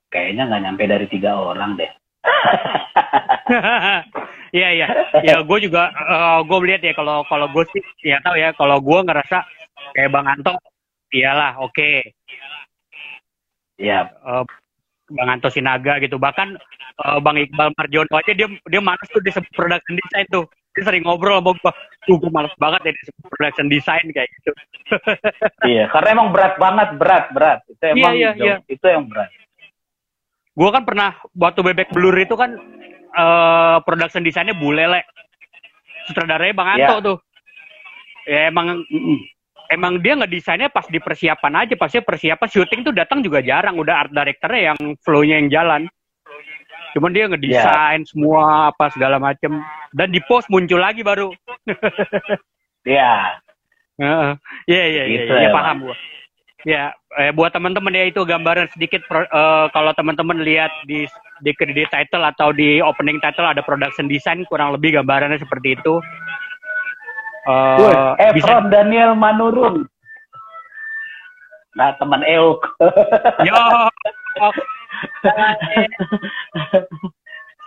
Kayaknya nggak nyampe dari tiga orang deh. Iya iya. Ya gue juga uh, eh, gue melihat ya kalau kalau gue sih ya tahu ya kalau gue ngerasa kayak Bang Anto iyalah oke. Okay. Iya. Uh, Bang Anto Sinaga gitu bahkan uh, Bang Iqbal Marjono aja dia dia malas tuh di production design tuh dia sering ngobrol sama gue tuh gue males banget ya di production design kayak gitu iya karena emang berat banget berat berat itu iya, emang iya, iya, iya. itu yang berat gue kan pernah waktu bebek blur itu kan uh, production desainnya bule le. Sutradaranya bang Anto yeah. tuh. Ya emang emang dia nggak desainnya pas di persiapan aja. Pasti persiapan syuting tuh datang juga jarang. Udah art directornya yang flownya yang jalan. Cuman dia ngedesain yeah. semua apa segala macem. Dan di post muncul lagi baru. Iya. Iya iya iya gitu ya, paham gua Ya, eh, buat teman-teman ya itu gambaran sedikit pro, uh, kalau teman-teman lihat di di kredit title atau di opening title ada production design kurang lebih gambarannya seperti itu. Uh, Efron bisa... Daniel Manurun. Nah, teman Euk. Yo.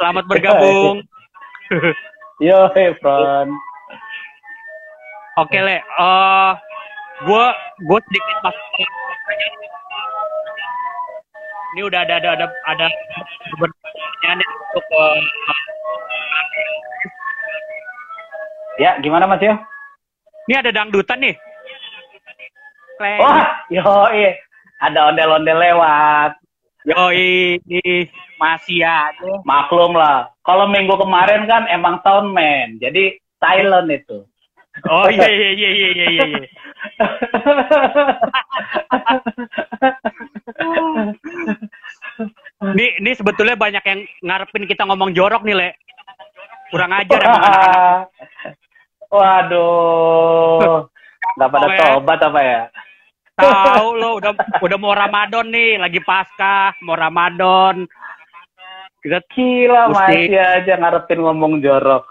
Selamat bergabung. Yo, Efron. Oke, Le. Uh, gue gue sedikit masuk ini udah ada ada ada ada pertanyaan untuk uh, ya gimana mas yo? Ini ada dangdutan nih. Kleng. oh yo ada ondel-ondel lewat. Yo ini masih ada. Maklum lah. Kalau minggu kemarin kan emang tahun men jadi silent itu. Oh iya iya iya iya iya iya. Ini ini sebetulnya banyak yang ngarepin kita ngomong jorok nih, Le. Kurang ajar emang anak-anak. Waduh. Gak pada tobat apa ya? Tahu lo udah udah mau Ramadan nih, lagi pasca mau Ramadan. Kita gila masih aja ngarepin ngomong jorok.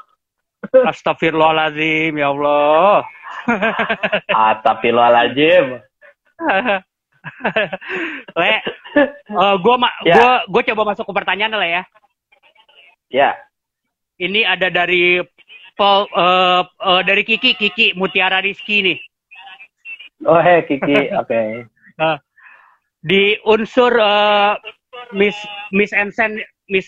Astagfirullahaladzim, ya Allah. Astagfirullahaladzim. le, uh, gua ma ya. gua gua coba masuk ke pertanyaan le ya. Ya. Ini ada dari Paul, uh, uh, dari Kiki, Kiki Mutiara Rizky nih. Oh hey Kiki, oke. Okay. Uh, di unsur uh, Miss Miss Ansen Miss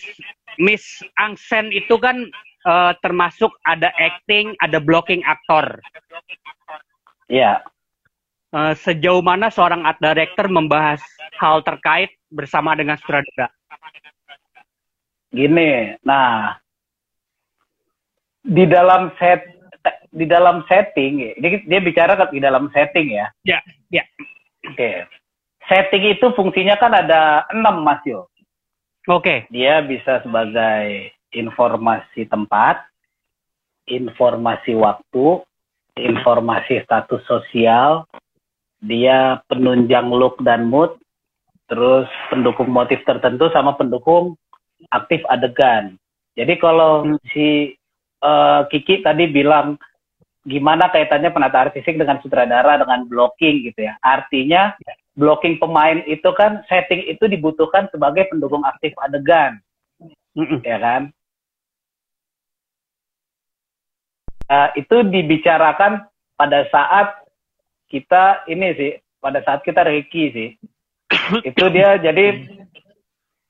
Miss Angsen itu kan uh, termasuk ada acting, ada blocking aktor. Iya. Uh, sejauh mana seorang art director membahas hal terkait bersama dengan sutradara? Gini, nah di dalam set di dalam setting, dia, dia bicara kan di dalam setting ya. Ya, ya. Oke. Okay. Setting itu fungsinya kan ada enam Mas Yo. Oke. Okay. Dia bisa sebagai informasi tempat, informasi waktu, informasi status sosial, dia penunjang look dan mood, terus pendukung motif tertentu sama pendukung aktif adegan. Jadi kalau hmm. si uh, Kiki tadi bilang gimana kaitannya penata artistik dengan sutradara dengan blocking gitu ya. Artinya blocking pemain itu kan setting itu dibutuhkan sebagai pendukung aktif adegan. Mm Ya kan? Uh, itu dibicarakan pada saat kita ini sih, pada saat kita Reiki sih. itu dia jadi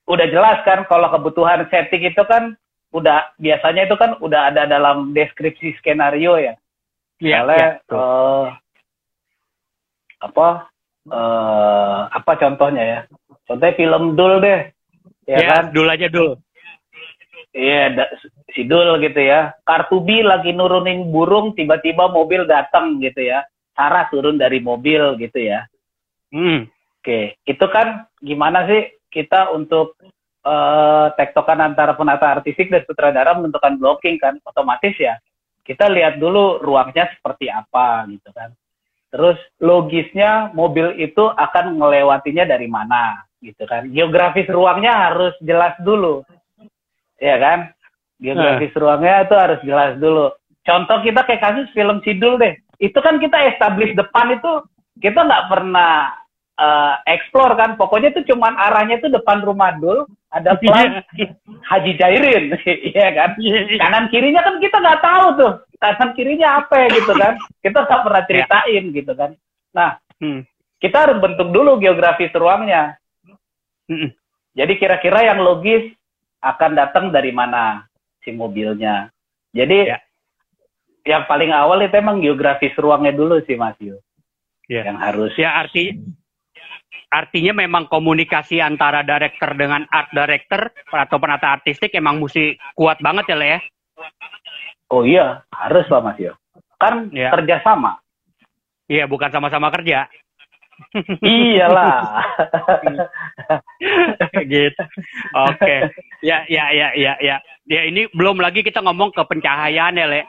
udah jelas kan kalau kebutuhan setting itu kan udah biasanya itu kan udah ada dalam deskripsi skenario ya. Iya. Yeah, uh, apa uh, apa contohnya ya? Contohnya film Dul deh. Ya yeah, kan? Dul aja Dul. Iya, yeah, si Dul gitu ya. Kartubi lagi nurunin burung, tiba-tiba mobil datang gitu ya. Sarah turun dari mobil gitu ya. Hmm. Oke, itu kan gimana sih kita untuk uh, tektokan antara penata artistik dan sutradara menentukan blocking kan otomatis ya kita lihat dulu ruangnya seperti apa gitu kan terus logisnya mobil itu akan melewatinya dari mana gitu kan geografis ruangnya harus jelas dulu ya kan geografis nah. ruangnya itu harus jelas dulu contoh kita kayak kasus film Sidul deh itu kan kita establish depan itu kita nggak pernah uh, explore kan pokoknya itu cuman arahnya itu depan rumah dul ada plan. Haji Jairin iya kan iya, iya. kanan kirinya kan kita nggak tahu tuh kanan kirinya apa ya gitu kan kita nggak pernah ceritain ya. gitu kan nah hmm. kita harus bentuk dulu geografis ruangnya hmm. jadi kira-kira yang logis akan datang dari mana si mobilnya jadi ya. yang paling awal itu emang geografis ruangnya dulu sih Mas Yu ya. yang harus ya arti artinya memang komunikasi antara director dengan art director atau penata artistik emang mesti kuat banget ya Le ya? Oh iya, harus lah Mas Yo. Kan ya. kerja sama. Iya, bukan sama-sama kerja. Iyalah. gitu. Oke. Okay. Ya, ya, ya, ya, ya. Ya ini belum lagi kita ngomong ke pencahayaan ya, Le.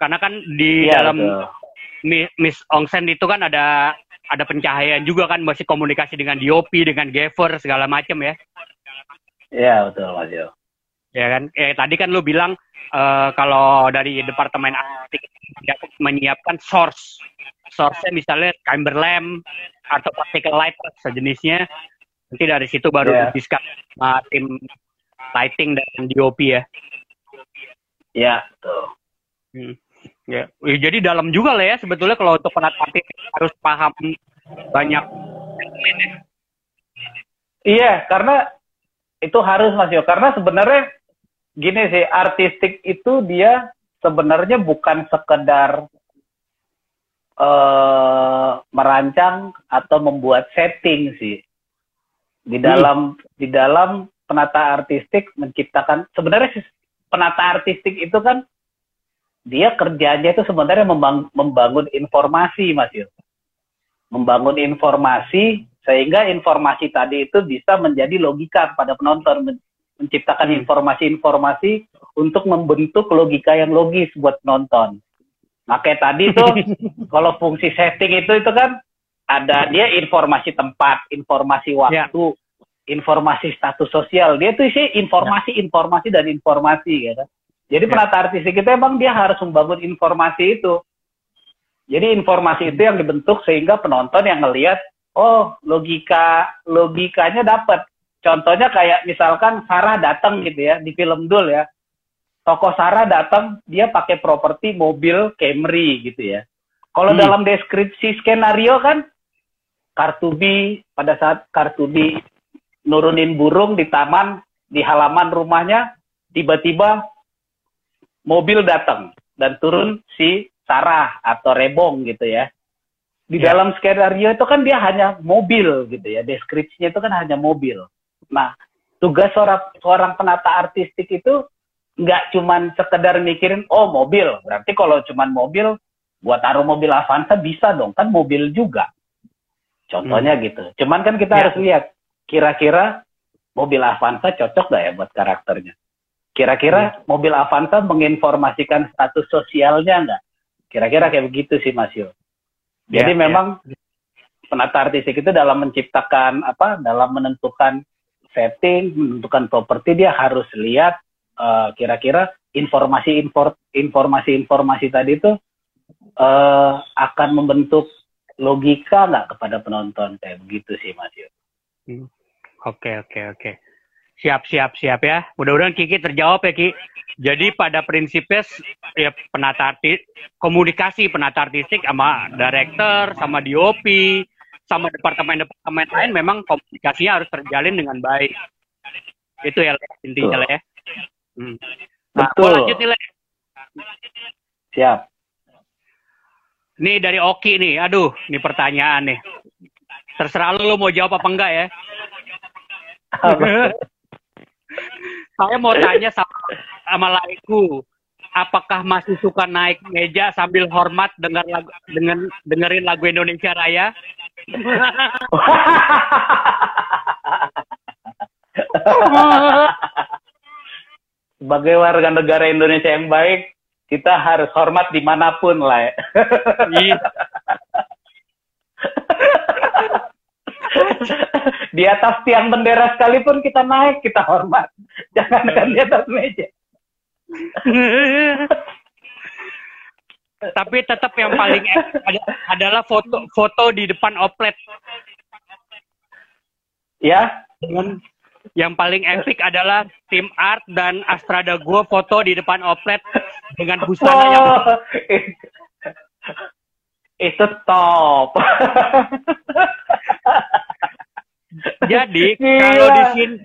Karena kan di ya, dalam betul. Miss Ongsen itu kan ada ada pencahayaan juga kan masih komunikasi dengan DOP dengan Gaver segala macam ya Iya betul Mas Yo ya kan eh tadi kan lu bilang uh, kalau dari departemen artistik menyiapkan source source-nya misalnya camber lamp atau particle light sejenisnya nanti dari situ baru yeah. diskus sama tim lighting dan DOP ya Iya, betul. Hmm. Ya. ya, jadi dalam juga lah ya sebetulnya kalau untuk penata harus paham banyak. Iya, karena itu harus Mas Yo. Karena sebenarnya gini sih, artistik itu dia sebenarnya bukan sekedar uh, merancang atau membuat setting sih. Di dalam hmm. di dalam penata artistik menciptakan sebenarnya penata artistik itu kan dia kerjanya itu sebenarnya membang, membangun informasi, Mas Yus. Membangun informasi sehingga informasi tadi itu bisa menjadi logika pada penonton, menciptakan informasi-informasi untuk membentuk logika yang logis buat penonton. Nah kayak tadi tuh, kalau fungsi setting itu itu kan ada dia informasi tempat, informasi ya. waktu, ya. informasi status sosial. Dia tuh sih informasi, ya. informasi dan informasi, ya kan. Jadi ya. penata artistik itu emang dia harus membangun informasi itu. Jadi informasi itu yang dibentuk sehingga penonton yang ngelihat, oh logika logikanya dapat. Contohnya kayak misalkan Sarah datang gitu ya di film Dul ya. Tokoh Sarah datang dia pakai properti mobil Camry gitu ya. Kalau hmm. dalam deskripsi skenario kan kartu B pada saat kartu B nurunin burung di taman di halaman rumahnya tiba-tiba mobil datang dan turun si Sarah atau Rebong gitu ya. Di ya. dalam skenario itu kan dia hanya mobil gitu ya. Deskripsinya itu kan hanya mobil. Nah, tugas seorang seorang penata artistik itu nggak cuman sekedar mikirin oh mobil. Berarti kalau cuman mobil buat taruh mobil Avanza bisa dong kan mobil juga. Contohnya hmm. gitu. Cuman kan kita ya. harus lihat kira-kira mobil Avanza cocok gak ya buat karakternya. Kira-kira ya. mobil Avanza menginformasikan status sosialnya nggak? Kira-kira kayak begitu sih Mas Yo. Jadi ya, memang ya. penata artistik itu dalam menciptakan apa, dalam menentukan setting, menentukan properti dia harus lihat uh, kira-kira informasi informasi-informasi tadi itu uh, akan membentuk logika nggak kepada penonton kayak begitu sih Mas Yo. Hmm. Oke oke oke. Siap siap siap ya. Mudah-mudahan Kiki terjawab ya Ki. Jadi pada prinsipnya ya penata artis komunikasi penata artistik sama director, sama DOP, sama departemen-departemen lain memang komunikasinya harus terjalin dengan baik. Itu ya intinya lah ya. Hmm. Nah, Betul. lanjut nih, Siap. Nih dari Oki nih, aduh, ini pertanyaan nih. Terserah lu, lu mau jawab apa enggak ya. Saya mau tanya sama, sama laiku, apakah masih suka naik meja sambil hormat dengar lagu, dengan dengerin lagu Indonesia Raya? Sebagai warga negara Indonesia yang baik, kita harus hormat di mana pun lah ya. Iya. di atas tiang bendera sekalipun kita naik, kita hormat. Jangan kan di atas meja. Tapi tetap yang paling adalah foto foto di depan oplet. Ya. Dengan yang paling epic adalah tim art dan Astrada gue foto di depan oplet dengan busana oh, yang itu top. Jadi kalau di sini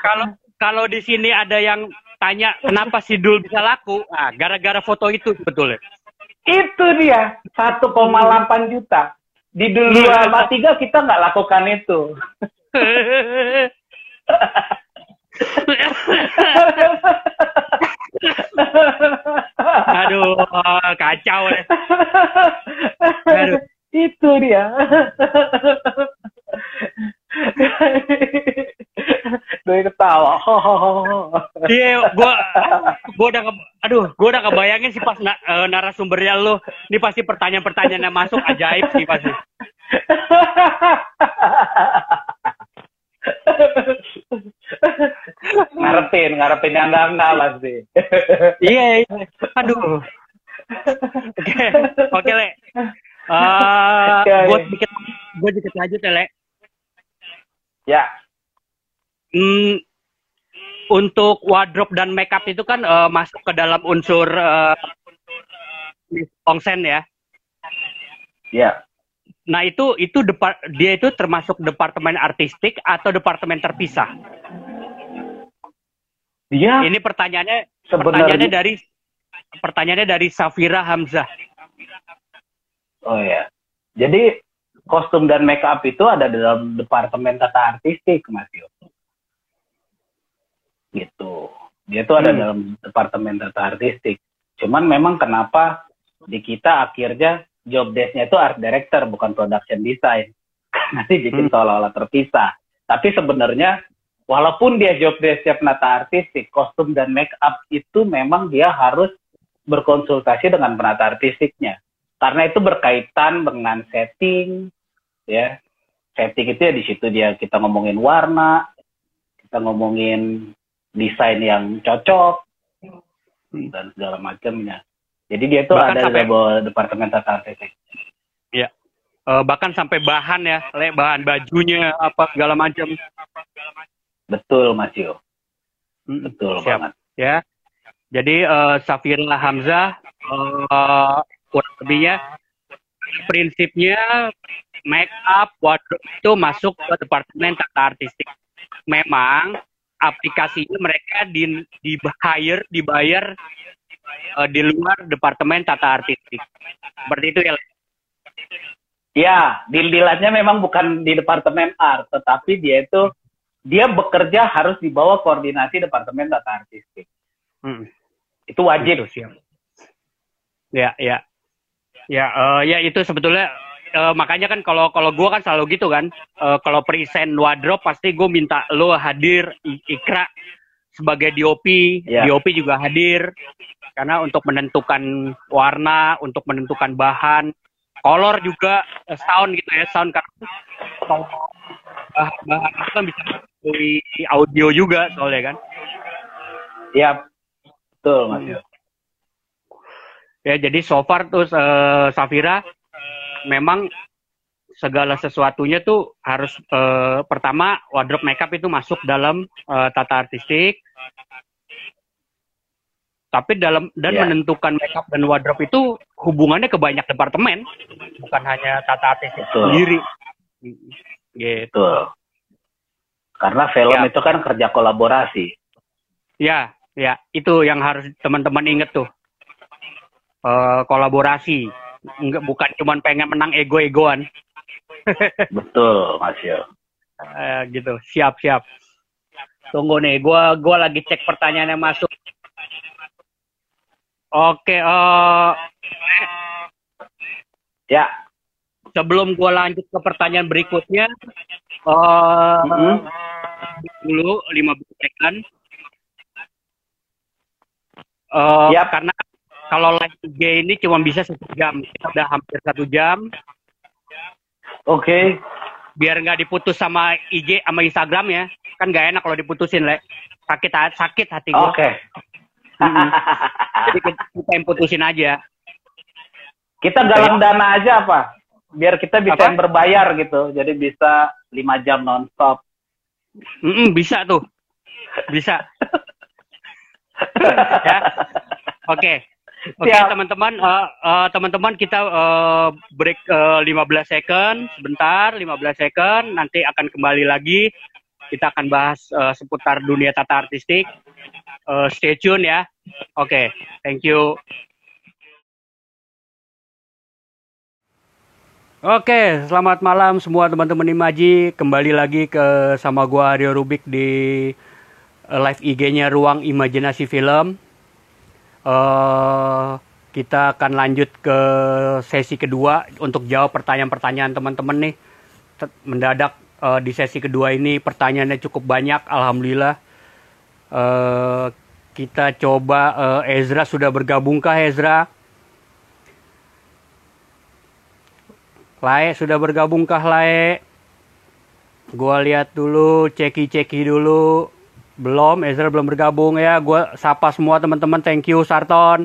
kalau kalau di sini ada yang tanya kenapa Sidul bisa laku, nah, gara-gara foto itu sebetulnya. Itu dia 1,8 juta. Di dulu sama tiga kita nggak lakukan itu. Aduh, kacau ya. Aduh. Itu dia. Doi ketawa. Iya, gua gua udah aduh, gua udah kebayangin sih pas na, uh, narasumbernya lu. Ini pasti pertanyaan-pertanyaan yang masuk ajaib sih pasti. ngarepin, ngarepin yang enggak enggak pasti. iya, iya. Aduh. Oke, oke, Le. Uh, gue dikit, gue dikit lanjut ya, Le. Ya. Hmm, untuk wardrobe dan makeup itu kan uh, masuk ke dalam unsur uh, onsen ya. Ya. Nah itu itu dia itu termasuk departemen artistik atau departemen terpisah? Dia. Ini pertanyaannya sebenarnya... pertanyaannya dari pertanyaannya dari Safira Hamzah. Oh ya. Jadi kostum dan make up itu ada dalam departemen tata artistik, Mas Yo. Gitu. Dia itu ada hmm. dalam departemen tata artistik. Cuman memang kenapa di kita akhirnya job desk-nya itu art director bukan production design. Nanti bikin hmm. seolah-olah terpisah. Tapi sebenarnya walaupun dia job desk-nya penata artistik, kostum dan make up itu memang dia harus berkonsultasi dengan penata artistiknya. Karena itu berkaitan dengan setting, ya. Setting itu ya di situ dia kita ngomongin warna, kita ngomongin desain yang cocok, dan segala macamnya. Jadi dia itu bahkan ada sampai, di departemen tata artistik. Iya. Uh, bahkan sampai bahan ya, le, bahan bajunya apa segala macam. Betul Mas Yo. Hmm, Betul siap. banget. Ya. Jadi uh, Safira Hamzah uh, kurang lebihnya prinsipnya make up wardrobe itu masuk ke departemen tata artistik. Memang aplikasinya mereka di di hire dibayar uh, di luar departemen tata artistik. Seperti itu ya. Ya, deal-dealannya memang bukan di departemen art, tetapi dia itu dia bekerja harus di bawah koordinasi departemen tata artistik. Hmm. Itu wajib. Itu, siap. Ya, ya. Ya, uh, ya itu sebetulnya uh, makanya kan kalau kalau gue kan selalu gitu kan. Uh, kalau present wardrobe pasti gue minta lo hadir ikra sebagai DOP, yeah. DOP juga hadir karena untuk menentukan warna, untuk menentukan bahan, color juga sound gitu ya, sound karena bahan, bahan itu kan bisa melalui audio juga soalnya kan. Iya, betul Mas. Hmm. Ya, jadi so far tuh uh, Safira memang segala sesuatunya tuh harus uh, pertama wardrobe makeup itu masuk dalam uh, tata artistik. Tapi dalam dan yeah. menentukan makeup dan wardrobe itu hubungannya ke banyak departemen, bukan hanya tata artistik Betul. sendiri. Gitu. Betul. Karena film ya. itu kan kerja kolaborasi. Ya, ya, itu yang harus teman-teman inget tuh uh, kolaborasi nggak bukan cuma pengen menang ego-egoan. Betul mas Yo. Uh, gitu. Siap siap. Tunggu nih gua gua lagi cek pertanyaan yang masuk oke uh, ya. sebelum gua lanjut ke pertanyaan berikutnya uh, mm -hmm. dulu 15 second uh, ya. karena kalau live IG ini cuma bisa satu jam. Kita udah hampir satu jam. Oke. Okay. Biar nggak diputus sama IG sama Instagram ya. Kan nggak enak kalau diputusin, Le. Sakit sakit hati gue. Oke. Okay. Hmm. Jadi kita yang putusin aja. Kita galang dana aja apa? Biar kita bisa apa? yang berbayar gitu. Jadi bisa lima jam nonstop. Mm -mm, bisa tuh. Bisa. ya. Oke. Okay. Oke okay, teman-teman, uh, uh, teman-teman kita uh, break uh, 15 second, sebentar 15 second, nanti akan kembali lagi. Kita akan bahas uh, seputar dunia tata artistik. Uh, stay tune ya. Oke, okay, thank you. Oke, selamat malam semua teman-teman Imaji. Kembali lagi ke sama gua Aryo Rubik di live IG-nya Ruang Imajinasi Film uh, kita akan lanjut ke sesi kedua untuk jawab pertanyaan-pertanyaan teman-teman nih. Mendadak uh, di sesi kedua ini pertanyaannya cukup banyak, alhamdulillah. Uh, kita coba uh, Ezra sudah bergabungkah Ezra? Lae sudah bergabungkah Lae? Gua lihat dulu, ceki-ceki dulu. Belum, Ezra belum bergabung ya. Gue sapa semua teman-teman. Thank you Sarton.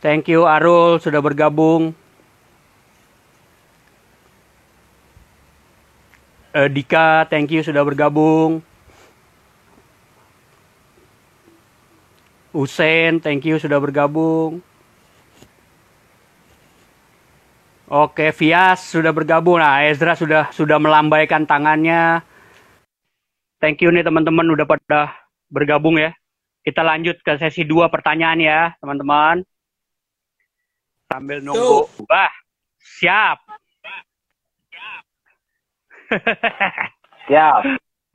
Thank you Arul sudah bergabung. Uh, Dika, thank you sudah bergabung. Usen, thank you sudah bergabung. Oke, Vias sudah bergabung. Nah, Ezra sudah sudah melambaikan tangannya. Thank you nih teman-teman udah pada bergabung ya. Kita lanjut ke sesi dua pertanyaan ya, teman-teman. Sambil nunggu. Wah, siap. Siap.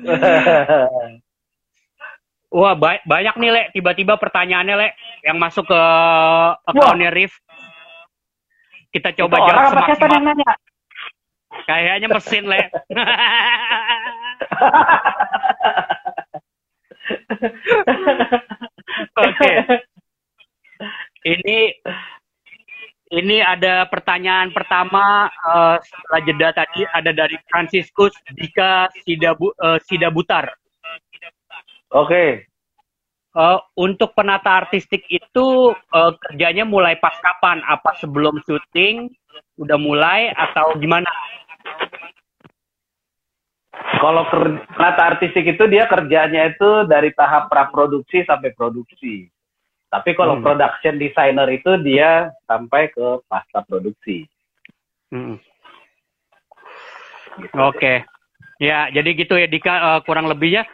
Wah, ba banyak nih, Le. Tiba-tiba pertanyaannya, Le, yang masuk ke akunnya Rif. Kita coba Itu jawab semaksimal. Kayaknya mesin, Le. Oke. Ini ini ada pertanyaan pertama uh, setelah jeda tadi ada dari Franciscus Dika Sidabu, uh, Sidabutar. Oke. Okay. Uh, untuk penata artistik itu uh, kerjanya mulai pas kapan? Apa sebelum syuting? Udah mulai atau gimana? Kalau penata artistik itu dia kerjanya itu dari tahap praproduksi sampai produksi. Tapi kalau Hmm. production designer itu dia sampai ke pasca produksi. Mm-mm. Gitu. Oke. Ya, jadi gitu ya Dika eh, kurang lebihnya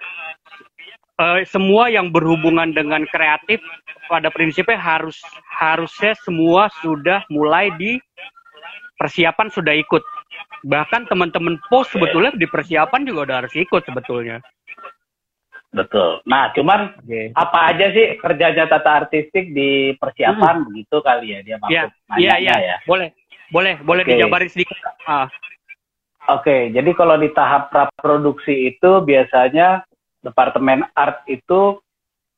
eh, semua yang berhubungan dengan kreatif pada prinsipnya harus harusnya semua sudah mulai di persiapan sudah ikut. Bahkan teman-teman post sebetulnya di persiapan juga udah harus ikut sebetulnya. Betul. Nah, cuman Oke. apa aja sih kerjanya tata artistik di persiapan begitu kali ya dia maksud Iya, nanyanya iya, iya. ya. Boleh, boleh, boleh Oke. dijabarin sedikit. Ah, Oke, jadi kalau di tahap praproduksi itu biasanya departemen art itu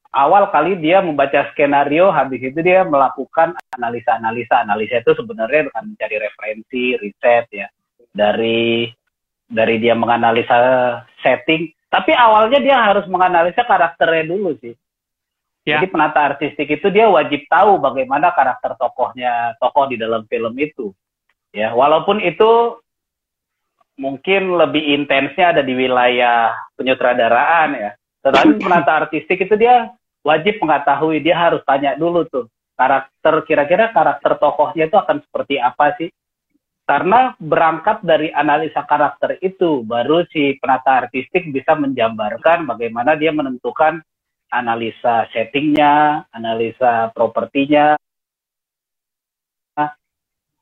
awal kali dia membaca skenario, habis itu dia melakukan analisa-analisa. Analisa itu sebenarnya dengan mencari referensi, riset ya dari dari dia menganalisa setting. Tapi awalnya dia harus menganalisa karakternya dulu sih. Ya. Jadi penata artistik itu dia wajib tahu bagaimana karakter tokohnya, tokoh di dalam film itu. Ya, walaupun itu mungkin lebih intensnya ada di wilayah penyutradaraan ya. Tetapi penata artistik itu dia wajib mengetahui, dia harus tanya dulu tuh karakter kira-kira karakter tokohnya itu akan seperti apa sih? Karena berangkat dari analisa karakter itu baru si penata artistik bisa menjambarkan bagaimana dia menentukan analisa settingnya, analisa propertinya,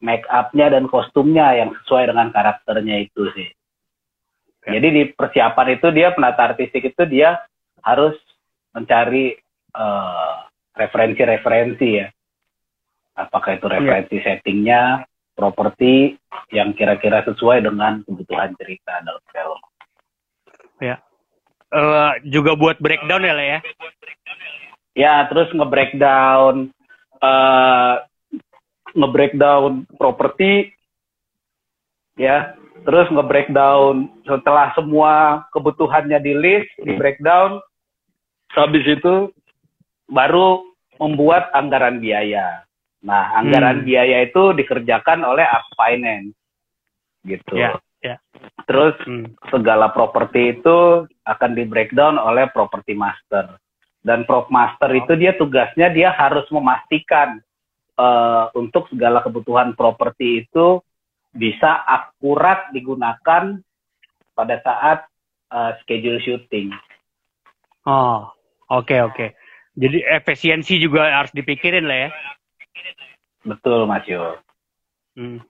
make up-nya dan kostumnya yang sesuai dengan karakternya itu sih. Ya. Jadi di persiapan itu dia penata artistik itu dia harus mencari eh, referensi-referensi ya. Apakah itu referensi settingnya, properti yang kira-kira sesuai dengan kebutuhan cerita dalam film. eh, juga buat breakdown ya, Le, ya. Ya, terus nge-breakdown eh nge-breakdown properti ya, terus nge-breakdown setelah semua kebutuhannya di list, di breakdown habis itu baru membuat anggaran biaya. Nah, anggaran Hmm. biaya itu dikerjakan oleh art finance. Gitu. Ya, ya. Terus Hmm. segala properti itu akan di breakdown oleh property master. Dan prop master itu dia tugasnya dia harus memastikan eh, untuk segala kebutuhan properti itu bisa akurat digunakan pada saat eh, schedule syuting. Oh, oke oke. Jadi efisiensi juga harus dipikirin lah ya. Betul, Mas Yo. Hmm.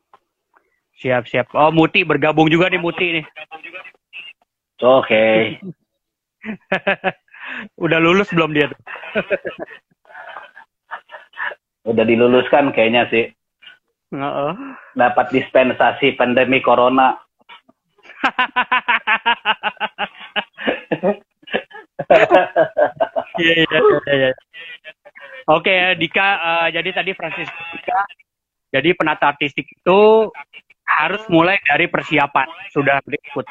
Siap siap. Oh, Muti bergabung juga nih Muti nih. Oke. Udah lulus belum dia? Udah diluluskan kayaknya sih. Heeh. Dapat dispensasi pandemi corona. Iya iya iya. Iya. Oke Dika, eh, jadi tadi Francis Dika, jadi penata artistik itu harus mulai dari persiapan sudah berikut.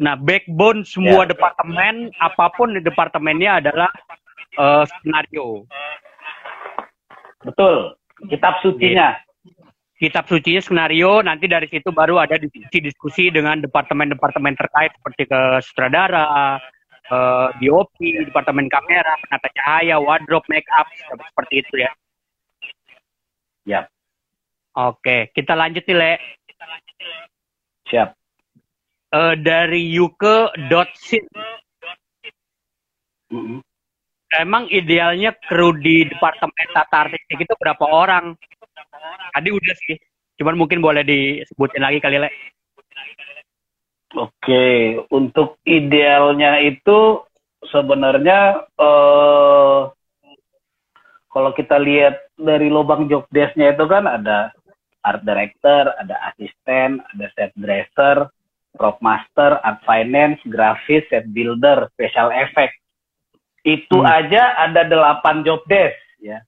Nah backbone semua Ya. departemen apa pun di departemennya adalah eh, skenario. Betul. Kitab sucinya. Kitab sucinya skenario, nanti dari situ baru ada diskusi-diskusi dengan departemen-departemen terkait seperti ke sutradara, eh, DOP, departemen kamera, penata cahaya, wardrobe, make up, seperti itu ya. Ya, Oke, kita lanjut nih, Le. siap. Eh, dari yuke.sit, Mm-mm. emang idealnya kru di departemen tata artistik itu berapa orang? Tadi udah sih, cuman mungkin boleh disebutin lagi kali, Le. Oke, untuk idealnya itu sebenarnya eh kalau kita lihat dari lubang job desk-nya itu kan ada art director, ada asisten, ada set dresser, prop master, art finance, grafis, set builder, special effect. Itu Hmm. aja ada delapan job desk ya.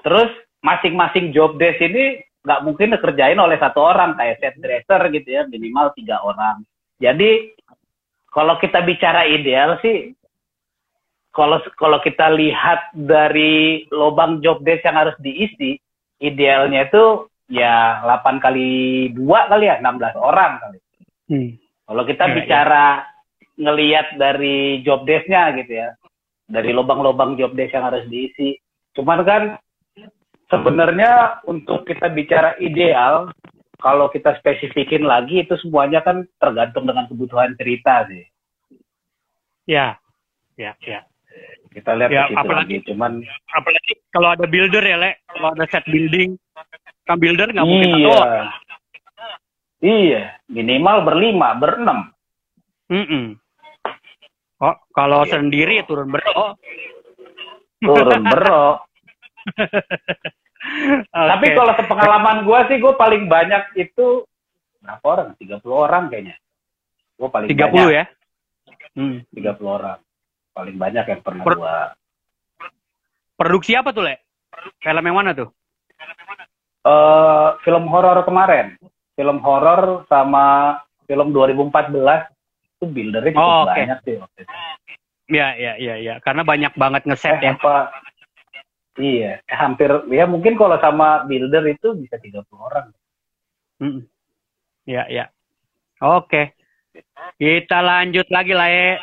Terus masing-masing job desk ini nggak mungkin dikerjain oleh satu orang kayak set dresser gitu ya minimal tiga orang. Jadi kalau kita bicara ideal sih kalau kalau kita lihat dari lubang job desk yang harus diisi idealnya itu ya 8 kali dua kali ya 16 orang kali. Hmm. Kalau kita Iya, bicara ngelihat dari job desk-nya gitu ya, dari lubang-lubang job desk yang harus diisi, Cuman kan sebenarnya untuk kita bicara ideal, kalau kita spesifikin lagi itu semuanya kan tergantung dengan kebutuhan cerita sih. Ya, ya, ya. Kita lihat Ya, apalagi- lagi. Cuman Apalagi kalau ada builder ya, Le. Kalau ada set building, kan builder nggak mungkin iya. orang. Iya, minimal berlima, berenam. Mm-mm. Oh, kalau Gitu. sendiri turun bro. Turun bro. Tapi kalau sepengalaman gue sih, gue paling banyak itu berapa orang? 30 orang kayaknya. Gue paling 30 banyak. ya. Hmm. 30 orang. Paling banyak yang pernah Per- gue Produksi apa tuh, Le? Film yang mana tuh? eh film horor kemarin. Film horor sama film 2014 itu buildernya cukup Oh, oke. banyak sih waktu itu. Iya, iya, iya, iya. Karena banyak banget ngeset Eh, ya. apa? Iya, eh, hampir ya mungkin kalau sama builder itu bisa 30 orang. Mm. Iya, iya. Oke. Kita lanjut lagi lah, ya.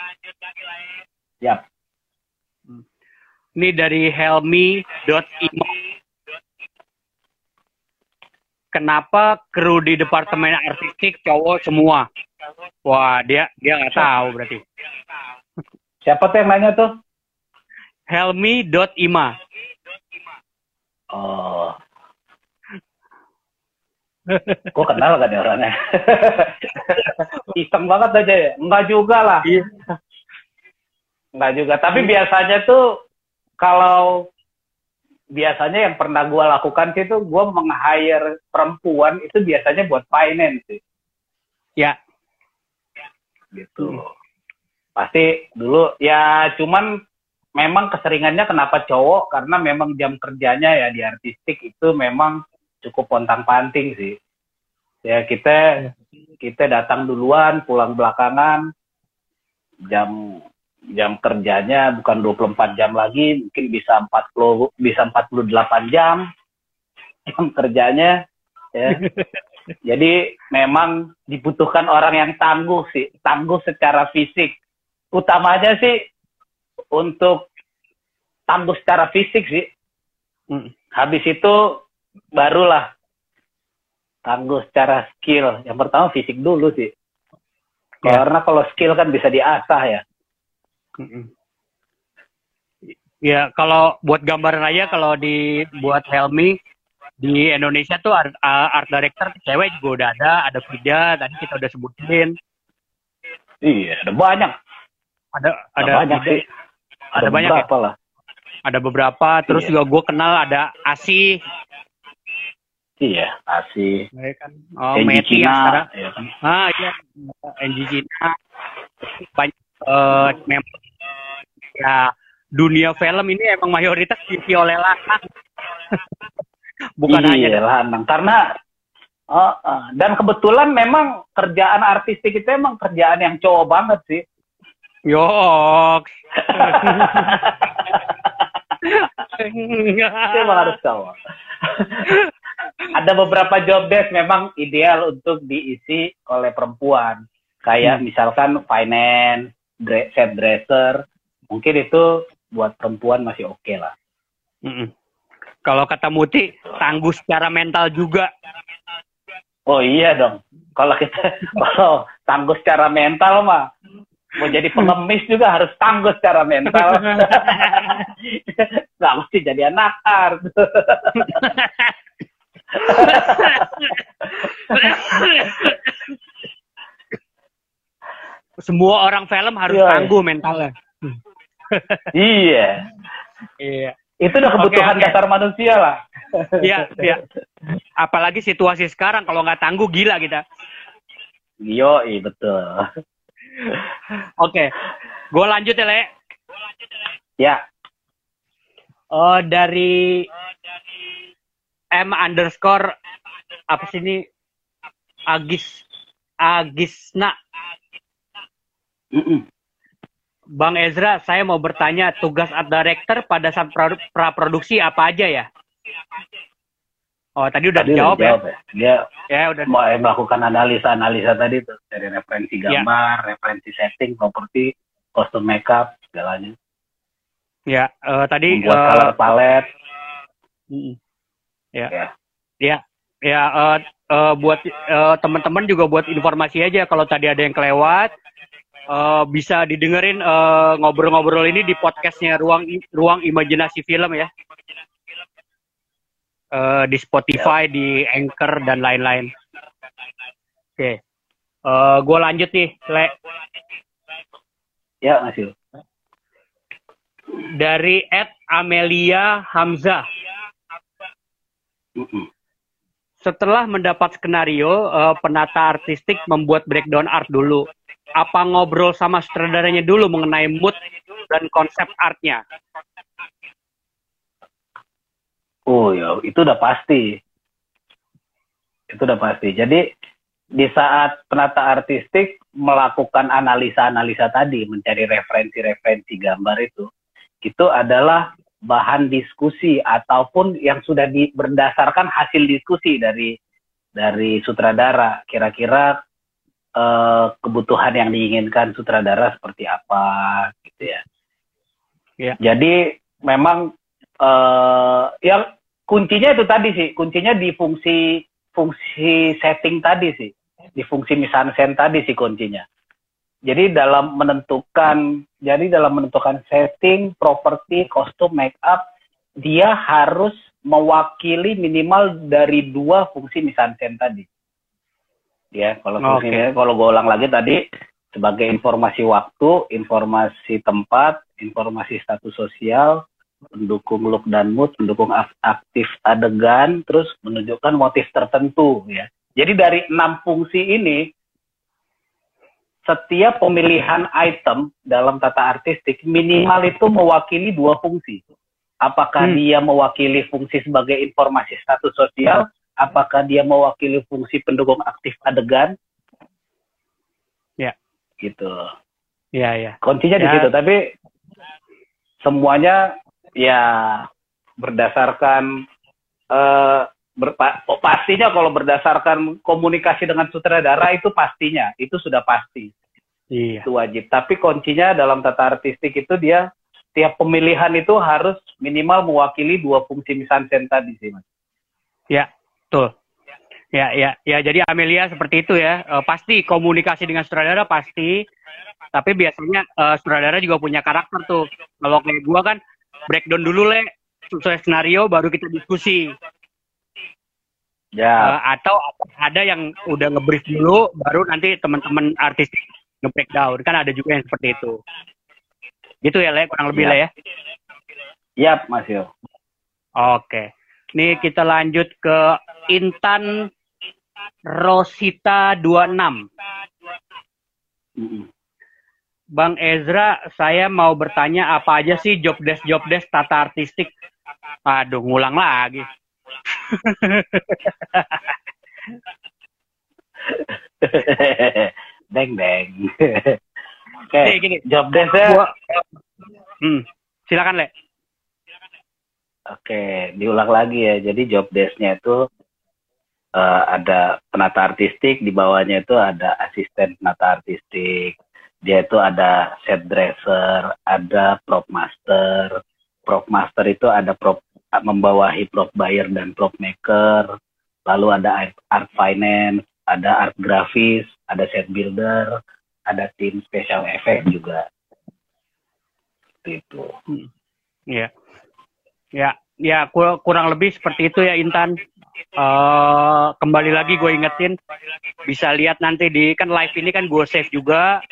Yap. Ini dari helmi.imo. Kenapa kru di departemen artistik cowok semua? Wah, dia dia nggak tahu berarti. Siapa tuh yang nanya tuh? Helmi.ima. Oh. Gue kenal kan ya orangnya. Iseng banget aja ya. Enggak juga lah. Iya. Enggak juga. Tapi biasanya tuh kalau biasanya yang pernah gue lakukan sih tuh gue meng-hire perempuan itu biasanya buat finance sih. Ya. Gitu. Pasti dulu ya cuman memang keseringannya kenapa cowok karena memang jam kerjanya ya di artistik itu memang cukup pontang panting sih. Ya kita kita datang duluan, pulang belakangan. Jam jam kerjanya bukan 24 jam lagi, mungkin bisa 40 bisa 48 jam jam kerjanya ya. Jadi memang dibutuhkan orang yang tangguh sih, tangguh secara fisik. Utamanya sih untuk tangguh secara fisik sih. Mm. Habis itu barulah tangguh secara skill. Yang pertama fisik dulu sih. Ya. Karena kalau skill kan bisa diasah ya. Mm-mm. Ya, kalau buat gambaran aja kalau di buat Helmi di Indonesia tuh art, uh, art director cewek juga udah ada, ada Frida tadi kita udah sebutin. Iya, ada banyak. Ada Ada ada banyak Frida, sih. Ada banyak ya? beberapa lah. Ada beberapa, terus Iya. juga gue kenal ada Asi, Iya, asih. ya kan? Oh, Meti yang Cina, sekarang. ya kan? Ah iya, NG Cina. Banyak eh, memang ya dunia film ini emang mayoritas diisi oleh lanang. Bukan hanya iya, lanang. Karena oh, oh. dan kebetulan memang kerjaan artistik itu emang kerjaan yang cowok banget sih. Yoks. Emang harus cowok. Ada beberapa job desk memang ideal untuk diisi oleh perempuan. Kayak Hmm. misalkan finance, dre- set dresser. Mungkin itu buat perempuan masih oke lah. Mm-mm. Kalau kata Muti, tangguh secara mental juga. Oh iya dong. Kalau kita kalau tangguh secara mental mah mau jadi pengemis juga harus tangguh secara mental. Nggak mesti jadi anak art. Semua orang film harus Iya. tangguh mentalnya. iya. Iya. Itu udah kebutuhan Oke, oke. dasar manusia lah. Iya, iya. Apalagi situasi sekarang kalau nggak tangguh gila kita. Yo, iya betul. Oke. Gue lanjut ya, Le. Ya, Oh, dari M underscore apa sih ini? Agis Agisna Mm-mm. Bang Ezra, saya mau bertanya tugas art director pada saat produ- praproduksi apa aja ya? Oh, tadi udah Tadi dijawab udah ya? ya. Dia Ya, udah. mau melakukan analisa-analisa tadi tuh dari referensi Ya. gambar, referensi setting, properti, kostum makeup, segalanya. Ya, uh, tadi membuat uh, color palette. Uh, ya. ya. Ya, ya uh, uh, buat uh, teman-teman juga buat informasi aja kalau tadi ada yang kelewat uh, bisa didengerin ngobrol-ngobrol uh, ini di podcastnya ruang ruang imajinasi film ya uh, di Spotify, di Anchor dan lain-lain. Oke, okay. uh, gue lanjut nih, Le. Ya, masih. Dari Ed Amelia Hamzah. Setelah mendapat skenario, uh, penata artistik membuat breakdown art dulu. Apa ngobrol sama sutradaranya dulu mengenai mood dan konsep artnya? Oh ya, itu udah pasti. Itu udah pasti. Jadi di saat penata artistik melakukan analisa-analisa tadi, mencari referensi-referensi gambar itu, itu adalah bahan diskusi ataupun yang sudah di, berdasarkan hasil diskusi dari dari sutradara. Kira-kira eh, kebutuhan yang diinginkan sutradara seperti apa, gitu ya. ya. Jadi memang uh, yang kuncinya itu tadi sih, kuncinya di fungsi fungsi setting tadi sih, di fungsi misansen tadi sih kuncinya. Jadi dalam menentukan, jadi dalam menentukan setting, properti, kostum, make up, dia harus mewakili minimal dari dua fungsi misansen tadi. Ya, kalau okay. kalau gue ulang lagi tadi sebagai informasi waktu, informasi tempat, informasi status sosial, mendukung look dan mood, mendukung aktif adegan, terus menunjukkan motif tertentu ya. Jadi dari enam fungsi ini, setiap pemilihan item dalam tata artistik minimal itu mewakili dua fungsi. Apakah hmm. dia mewakili fungsi sebagai informasi status sosial, apakah dia mewakili fungsi pendukung aktif adegan? Ya. Gitu. Ya, ya. Kuncinya ya. di situ, tapi semuanya ya berdasarkan uh, berpa oh, pastinya kalau berdasarkan komunikasi dengan sutradara itu pastinya itu sudah pasti. Iya. itu wajib. Tapi kuncinya dalam tata artistik itu dia setiap pemilihan itu harus minimal mewakili dua fungsi misansen tadi sih mas. Ya betul. Ya ya ya jadi Amelia seperti itu ya. E, pasti komunikasi dengan sutradara pasti. Tapi biasanya e, sutradara juga punya karakter tuh. Kalau kayak gua kan breakdown dulu le sesuai skenario baru kita diskusi ya uh, atau ada yang udah ngebrief dulu baru nanti teman-teman artis nge-breakdown kan ada juga yang seperti itu gitu ya le kurang lebih ya. le ya Yap, Mas Yo. Oke. Nih kita lanjut ke Intan Rosita 26. Mm -hmm. Bang Ezra, saya mau bertanya apa aja sih job desk job desk tata artistik? Aduh, ngulang lagi. deng deng. Oke, okay. gini, job desknya. Hmm, silakan le. Oke, diulang lagi ya. Jadi job desknya itu uh, ada penata artistik, di bawahnya itu ada asisten penata artistik, dia itu ada set dresser, ada prop master. Prop master itu ada prop membawahi prop buyer dan prop maker. Lalu ada art, art finance, ada art grafis, ada set builder, ada tim special effect juga. Itu. Hmm. Ya. Ya, ya kurang lebih seperti itu ya Intan. Uh, kembali lagi gue ingetin bisa lihat nanti di kan live ini kan gue save juga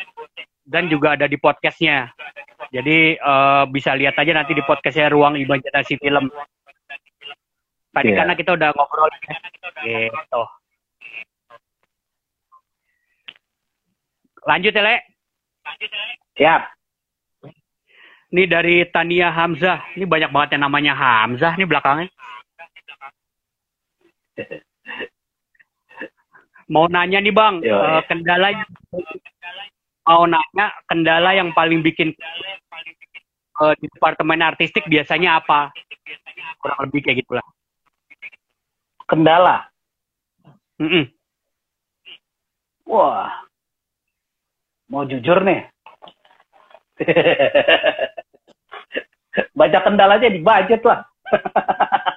dan juga ada di podcastnya. Jadi uh, bisa lihat aja nanti di podcastnya Ruang Imajinasi Film. Tadi yeah. karena kita udah ngobrol gitu. Lanjut ya, Le. Siap. Ini dari Tania Hamzah. Ini banyak banget yang namanya Hamzah nih belakangnya. Mau nanya nih Bang, Yo, uh, kendalanya mau nanya kendala yang paling bikin uh, di departemen artistik biasanya apa? Kurang lebih kayak gitulah. Kendala. Mm -mm. Wah, mau jujur nih. Banyak kendalanya di budget lah.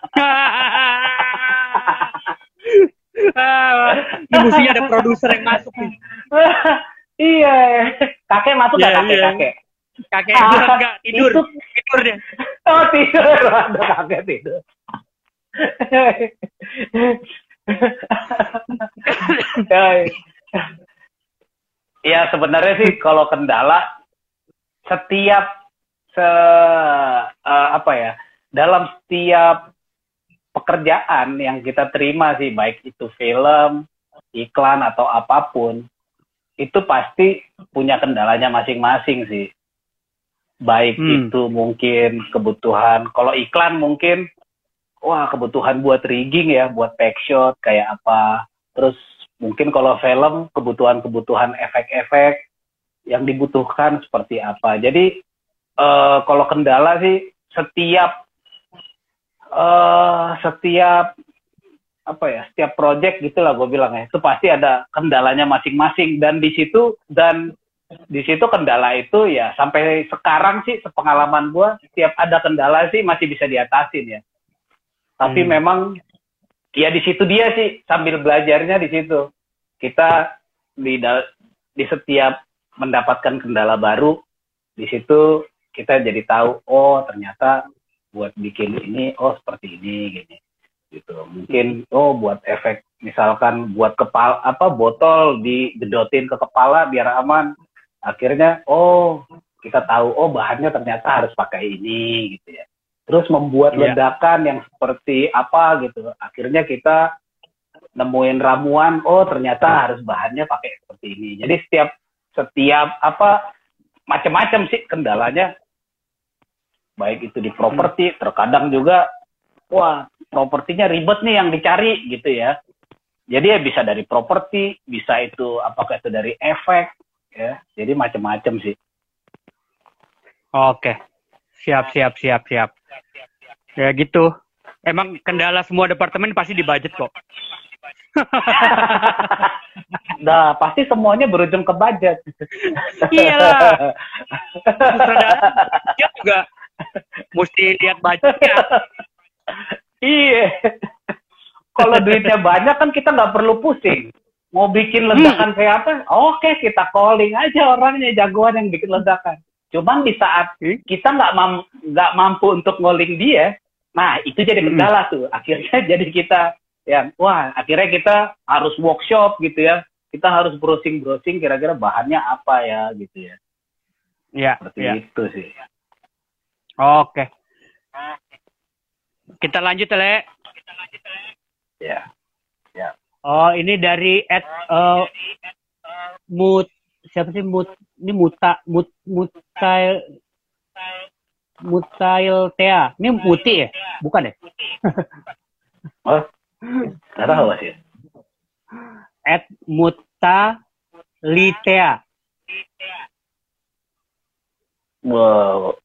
Ini mestinya ada produser yang masuk nih. iya. Kakek masuk Iya, kakek iya. kakek? Kakek Ah, enggak, enggak tidur. itu- Tidur dia. Oh tidur, ada kakek tidur. ya sebenarnya sih kalau kendala setiap se eh, apa ya dalam setiap pekerjaan yang kita terima sih baik itu film iklan atau apa pun itu pasti punya kendalanya masing-masing sih. Baik Hmm. itu mungkin kebutuhan kalau iklan mungkin wah kebutuhan buat rigging ya buat pack shot kayak apa. Terus mungkin kalau film kebutuhan-kebutuhan efek-efek yang dibutuhkan seperti apa. Jadi eh, kalau kendala sih setiap eh setiap apa ya setiap project gitulah gue bilang ya. Itu pasti ada kendalanya masing-masing. Dan di situ dan di situ kendala itu ya sampai sekarang sih sepengalaman gue setiap ada kendala sih masih bisa diatasin ya. Tapi Hmm. memang ya di situ dia sih sambil belajarnya di situ. Kita di di setiap mendapatkan kendala baru di situ kita jadi tahu oh ternyata buat bikin ini oh seperti ini gini gitu. Mungkin oh buat efek misalkan buat kepala apa botol digedotin ke kepala biar aman. Akhirnya oh kita tahu oh bahannya ternyata harus pakai ini gitu ya. Terus membuat Iya. ledakan yang seperti apa gitu. Akhirnya kita nemuin ramuan oh ternyata harus bahannya pakai seperti ini. Jadi setiap setiap apa macam-macam sih kendalanya. Baik itu di properti terkadang juga wah propertinya ribet nih yang dicari gitu ya jadi ya bisa dari properti bisa itu apakah itu dari efek ya jadi macam-macam sih Oke. Siap, siap, siap, siap. Ya gitu. Emang kendala semua departemen pasti di budget kok. nah pasti semuanya berujung ke budget Iyalah. Sutradara dia juga mesti lihat budgetnya. Iya. Kalau duitnya banyak kan kita nggak perlu pusing. Mau bikin ledakan kayak apa? Oke kita calling aja orangnya jagoan yang bikin ledakan. Cuman di saat Hmm. kita nggak mam- nggak mampu untuk ngoling dia nah itu jadi Hmm. kendala tuh. Akhirnya jadi kita yang wah akhirnya kita harus workshop gitu ya. Kita harus browsing browsing kira-kira bahannya apa ya gitu ya. Ya, seperti ya. itu sih. Oke. Kita lanjut, Le. ya Oh, ini dari at eh, mut siapa sih mut ini muta mut mutail mutail tea. Ini muti ya? Bukan ya? oh nggak tahu sih At muta litea. wow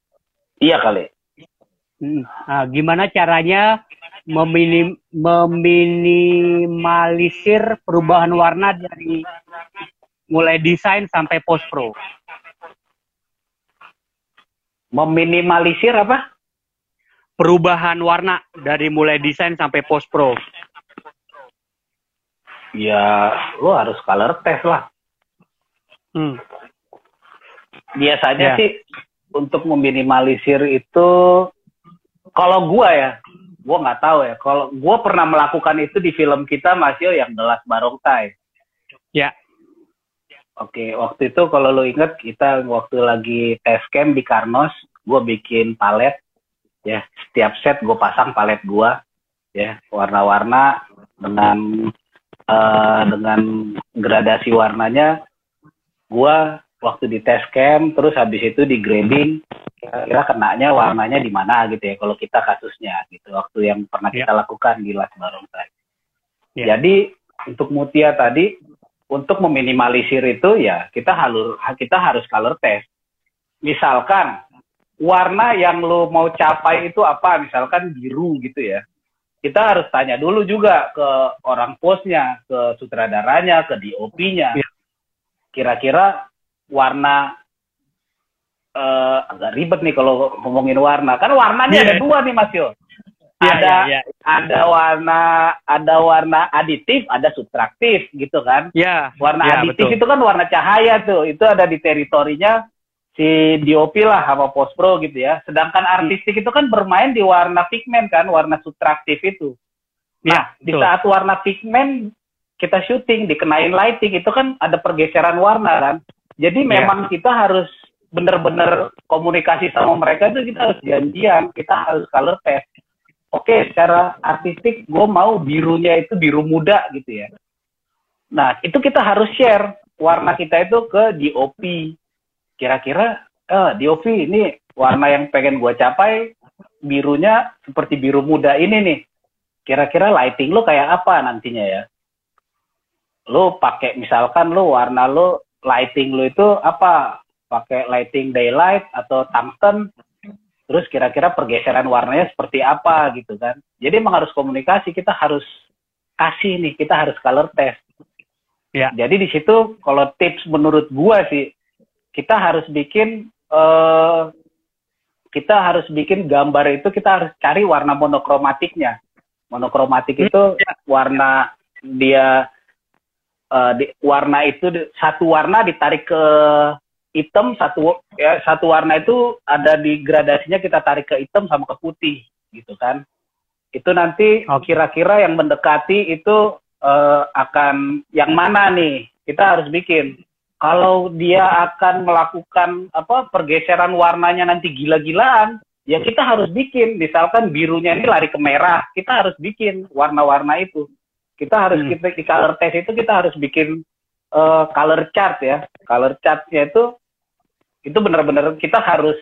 iya kali. Nah, gimana caranya meminim, meminimalisir perubahan warna dari mulai desain sampai post pro? meminimalisir apa Perubahan warna dari mulai desain sampai post pro. ya lo harus color test lah Hmm. biasanya Ya. sih untuk meminimalisir itu kalau gua ya gua nggak tahu ya. Kalau gua pernah melakukan itu di film kita Masio yang gelas barongtai Ya. Oke, waktu itu kalau lo inget kita waktu lagi test camp di Karnos, gue bikin palet, ya. Setiap set gue pasang palet gue, ya. Warna-warna dengan eh, dengan gradasi warnanya, gue waktu di test camp, terus habis itu di grading, kira-kira kenanya warnanya di mana gitu ya, kalau kita kasusnya gitu, waktu yang pernah kita lakukan di Las Barongsai. Ya. Jadi untuk Mutia tadi untuk meminimalisir itu ya kita harus kita harus color test. Misalkan warna yang lo mau capai itu apa? Misalkan biru gitu ya. Kita harus tanya dulu juga ke orang posnya, ke sutradaranya, ke DOP-nya. Ya. Kira-kira warna uh, agak ribet nih kalau ngomongin warna. Kan warnanya yeah. ada dua nih Mas Yo. Yeah, ada yeah, yeah. ada warna ada warna aditif, ada subtraktif gitu kan. Iya. Yeah, warna yeah, aditif betul. itu kan warna cahaya tuh. Itu ada di teritorinya si DOP lah sama post pro gitu ya. Sedangkan hmm. artistik itu kan bermain di warna pigmen kan, warna subtraktif itu. Nah, ya, di saat warna pigmen kita syuting dikenain lighting itu kan ada pergeseran warna kan. Jadi ya. memang kita harus benar-benar komunikasi sama mereka itu kita harus janjian, kita harus color test. Oke, secara artistik gue mau birunya itu biru muda gitu ya. Nah, itu kita harus share warna kita itu ke DOP. Kira-kira, eh, DOP ini warna yang pengen gue capai, birunya seperti biru muda ini nih. Kira-kira lighting lo kayak apa nantinya ya? Lo pakai misalkan lo warna lo lighting lo itu apa? Pakai lighting daylight atau tungsten terus kira-kira pergeseran warnanya seperti apa gitu kan. Jadi emang harus komunikasi kita harus kasih nih kita harus color test. Ya. Jadi di situ kalau tips menurut gua sih kita harus bikin uh, kita harus bikin gambar itu kita harus cari warna monokromatiknya. Monokromatik itu ya. warna dia uh, di, warna itu satu warna ditarik ke hitam satu ya satu warna itu ada di gradasinya kita tarik ke hitam sama ke putih gitu kan. Itu nanti kira-kira yang mendekati itu uh, akan yang mana nih? Kita harus bikin. Kalau dia akan melakukan apa pergeseran warnanya nanti gila-gilaan ya kita harus bikin. Misalkan birunya ini lari ke merah kita harus bikin warna-warna itu. Kita harus hmm. kita di color test itu kita harus bikin uh, color chart ya color chartnya itu itu benar-benar kita harus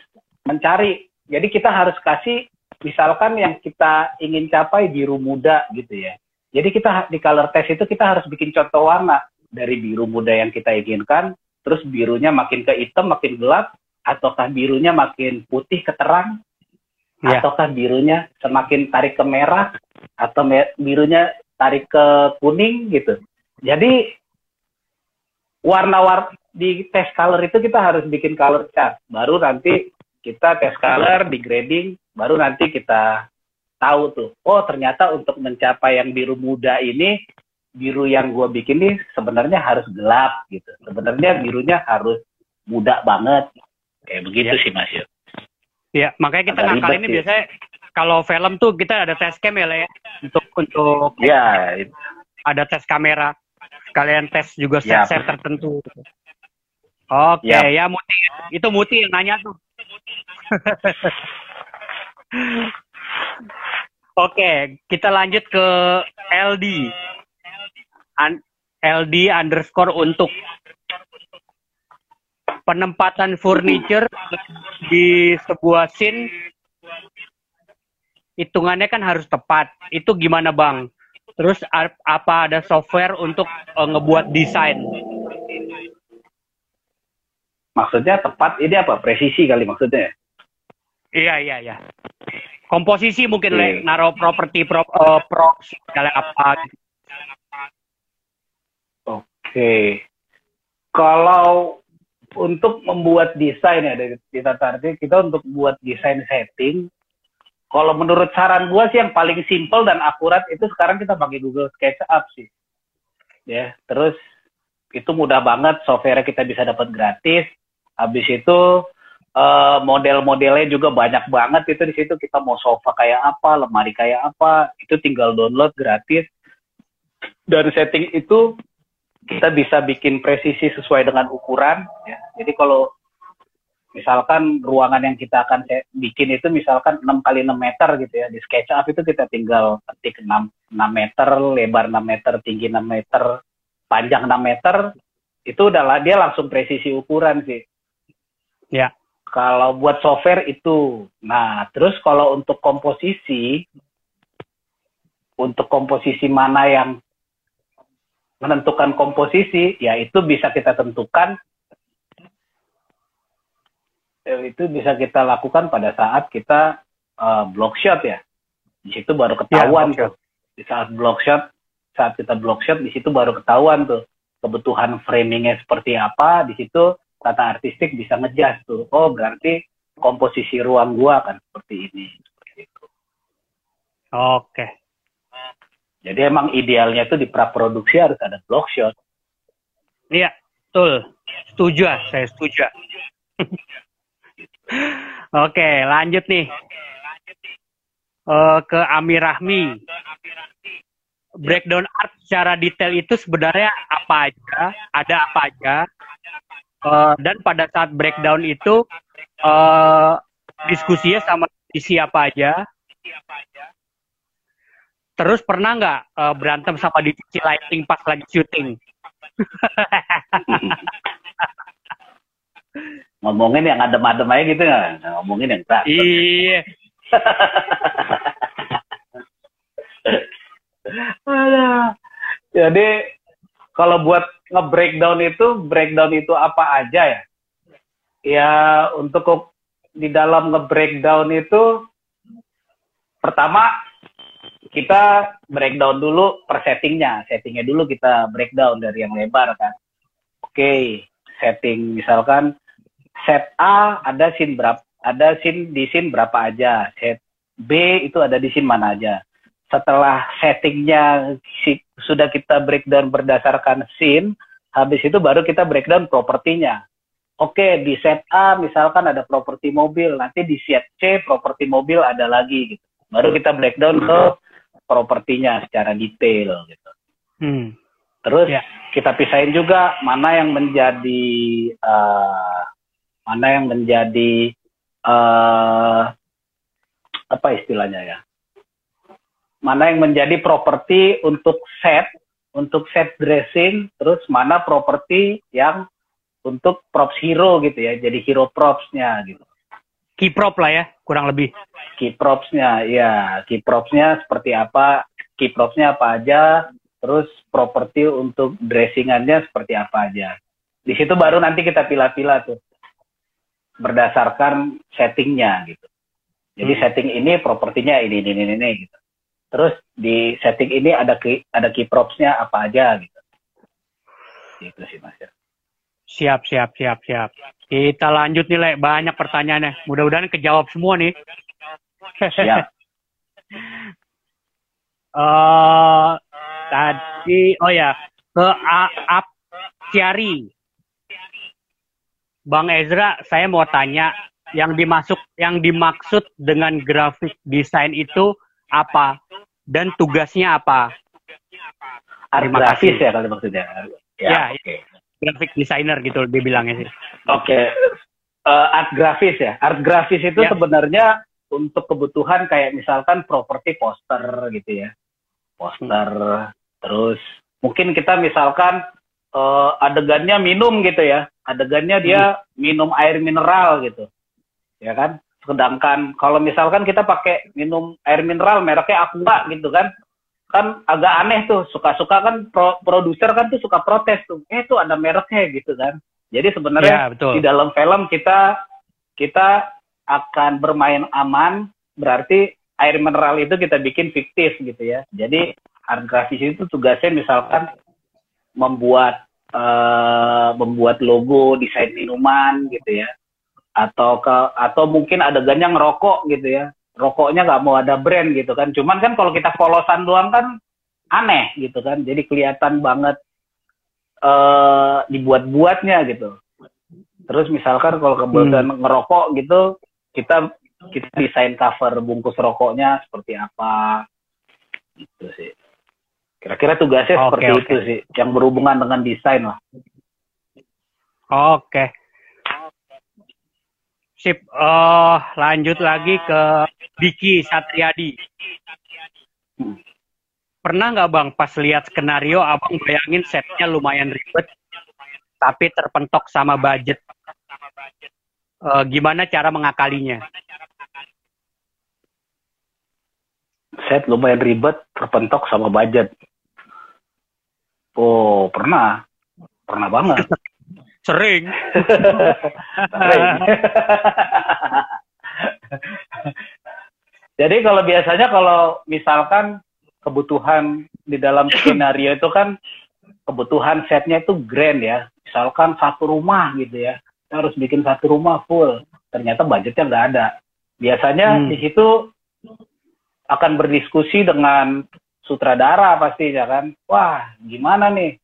mencari. Jadi kita harus kasih misalkan yang kita ingin capai biru muda gitu ya. Jadi kita di color test itu kita harus bikin contoh warna dari biru muda yang kita inginkan, terus birunya makin ke hitam makin gelap, ataukah birunya makin putih ke terang, ya. ataukah birunya semakin tarik ke merah, atau birunya tarik ke kuning gitu. Jadi warna-warna di test color itu kita harus bikin color chart. Baru nanti kita test color, di grading, baru nanti kita tahu tuh. Oh ternyata untuk mencapai yang biru muda ini, biru yang gue bikin ini sebenarnya harus gelap gitu. Sebenarnya birunya harus muda banget. Kayak begitu ya. sih Mas Yo. Iya, makanya kita ngakal ini sih. biasanya kalau film tuh kita ada test cam ya, ya untuk untuk ya ada tes kamera kalian tes juga set-set ya. tertentu. Oke, okay, ya. ya Muti. Itu Muti yang nanya tuh. Oke, okay, kita lanjut ke LD. Un LD underscore untuk penempatan furniture di sebuah scene hitungannya kan harus tepat. Itu gimana bang? Terus apa ada software untuk uh, ngebuat desain? maksudnya tepat ini apa presisi kali maksudnya iya iya iya komposisi mungkin okay. le, naruh properti pro, uh, props kalian apa gitu. oke okay. kalau untuk membuat desain ya dari kita tadi kita untuk buat desain setting kalau menurut saran gua sih yang paling simple dan akurat itu sekarang kita pakai Google SketchUp sih ya terus itu mudah banget software kita bisa dapat gratis Habis itu uh, model-modelnya juga banyak banget itu di situ kita mau sofa kayak apa, lemari kayak apa, itu tinggal download gratis. Dan setting itu kita bisa bikin presisi sesuai dengan ukuran ya. Jadi kalau misalkan ruangan yang kita akan bikin itu misalkan 6 kali 6 meter gitu ya di SketchUp itu kita tinggal ketik 6, 6 meter lebar 6 meter tinggi 6 meter panjang 6 meter itu udah dia langsung presisi ukuran sih Ya. Kalau buat software itu. Nah, terus kalau untuk komposisi, untuk komposisi mana yang menentukan komposisi, ya itu bisa kita tentukan. Itu bisa kita lakukan pada saat kita uh, block shot ya. Di situ baru ya, ketahuan ya, tuh. Di saat block shot, saat kita block shot di situ baru ketahuan tuh kebutuhan framingnya seperti apa. Di situ tata artistik bisa ngejudge tuh. Oh berarti komposisi ruang gua akan seperti ini. Seperti itu. Oke. Jadi emang idealnya tuh di praproduksi harus ada block shot. Iya, betul. Setuju, saya setuju. Oke, lanjut nih. Uh, ke Amir Rahmi. Breakdown art secara detail itu sebenarnya apa aja, ada apa aja, uh, dan pada saat breakdown itu uh, diskusinya sama siapa aja. Terus pernah nggak uh, berantem sama divisi lighting pas lagi syuting? ngomongin yang adem-adem aja gitu nggak? Ngomongin yang berat. Iya. Jadi kalau buat nge-breakdown itu breakdown itu apa aja ya? Ya untuk di dalam nge-breakdown itu pertama kita breakdown dulu per settingnya. Settingnya dulu kita breakdown dari yang lebar kan. Oke setting misalkan set A ada scene berapa ada scene di scene berapa aja. Set B itu ada di scene mana aja. Setelah settingnya si, sudah kita breakdown berdasarkan scene habis itu baru kita breakdown propertinya. Oke di set A misalkan ada properti mobil nanti di set C properti mobil ada lagi gitu. Baru kita breakdown ke propertinya secara detail gitu. Hmm. terus ya. kita pisahin juga mana yang menjadi uh, mana yang menjadi uh, apa istilahnya ya? Mana yang menjadi properti untuk set untuk set dressing terus mana properti yang untuk props hero gitu ya jadi hero propsnya gitu. Key prop lah ya kurang lebih. Key propsnya ya key propsnya seperti apa key propsnya apa aja terus properti untuk dressingannya seperti apa aja. Di situ baru nanti kita pilah-pilah tuh berdasarkan settingnya gitu. Jadi hmm. setting ini propertinya ini ini ini ini gitu. Terus di setting ini ada key, ada key propsnya apa aja gitu. Gitu sih Mas ya. Siap, siap, siap, siap. Kita lanjut nih, Le. Banyak pertanyaannya. Mudah-mudahan kejawab semua nih. Siap. uh, tadi, oh ya, ke A Ciari. Bang Ezra, saya mau tanya, yang dimasuk, yang dimaksud dengan grafik desain itu apa dan tugasnya apa? Art grafis ya kalau maksudnya. Ya, ya okay. grafik designer gitu dibilangnya sih. Oke, okay. uh, eh, art grafis ya. Art grafis itu ya. sebenarnya untuk kebutuhan kayak misalkan properti poster gitu ya, poster. Hmm. Terus mungkin kita misalkan uh, adegannya minum gitu ya adegannya dia hmm. minum air mineral gitu. Ya kan? Sedangkan kalau misalkan kita pakai minum air mineral mereknya Aqua gitu kan kan agak aneh tuh. Suka-suka kan pro, produser kan tuh suka protes tuh. Eh tuh ada mereknya gitu kan. Jadi sebenarnya ya, di dalam film kita kita akan bermain aman berarti air mineral itu kita bikin fiktif gitu ya. Jadi art grafis itu tugasnya misalkan membuat uh, membuat logo desain minuman gitu ya. Atau ke atau mungkin adegannya ngerokok gitu ya. Rokoknya nggak mau ada brand gitu kan. Cuman kan kalau kita polosan doang kan aneh gitu kan. Jadi kelihatan banget uh, dibuat-buatnya gitu. Terus misalkan kalau kebetulan hmm. ngerokok gitu kita kita desain cover bungkus rokoknya seperti apa. Gitu sih Kira-kira tugasnya okay, seperti okay. itu sih, yang berhubungan dengan desain lah. Oke. Okay. Sip, uh, lanjut lagi ke Diki Satriadi. Hmm. Pernah nggak bang pas lihat skenario abang bayangin setnya lumayan ribet, tapi terpentok sama budget. Uh, gimana cara mengakalinya? Set lumayan ribet, terpentok sama budget. Oh, pernah. Pernah banget. Sering. Sering. Jadi kalau biasanya kalau misalkan kebutuhan di dalam skenario itu kan kebutuhan setnya itu grand ya. Misalkan satu rumah gitu ya. harus bikin satu rumah full ternyata budgetnya nggak ada biasanya Hmm. di situ akan berdiskusi dengan sutradara pastinya kan wah gimana nih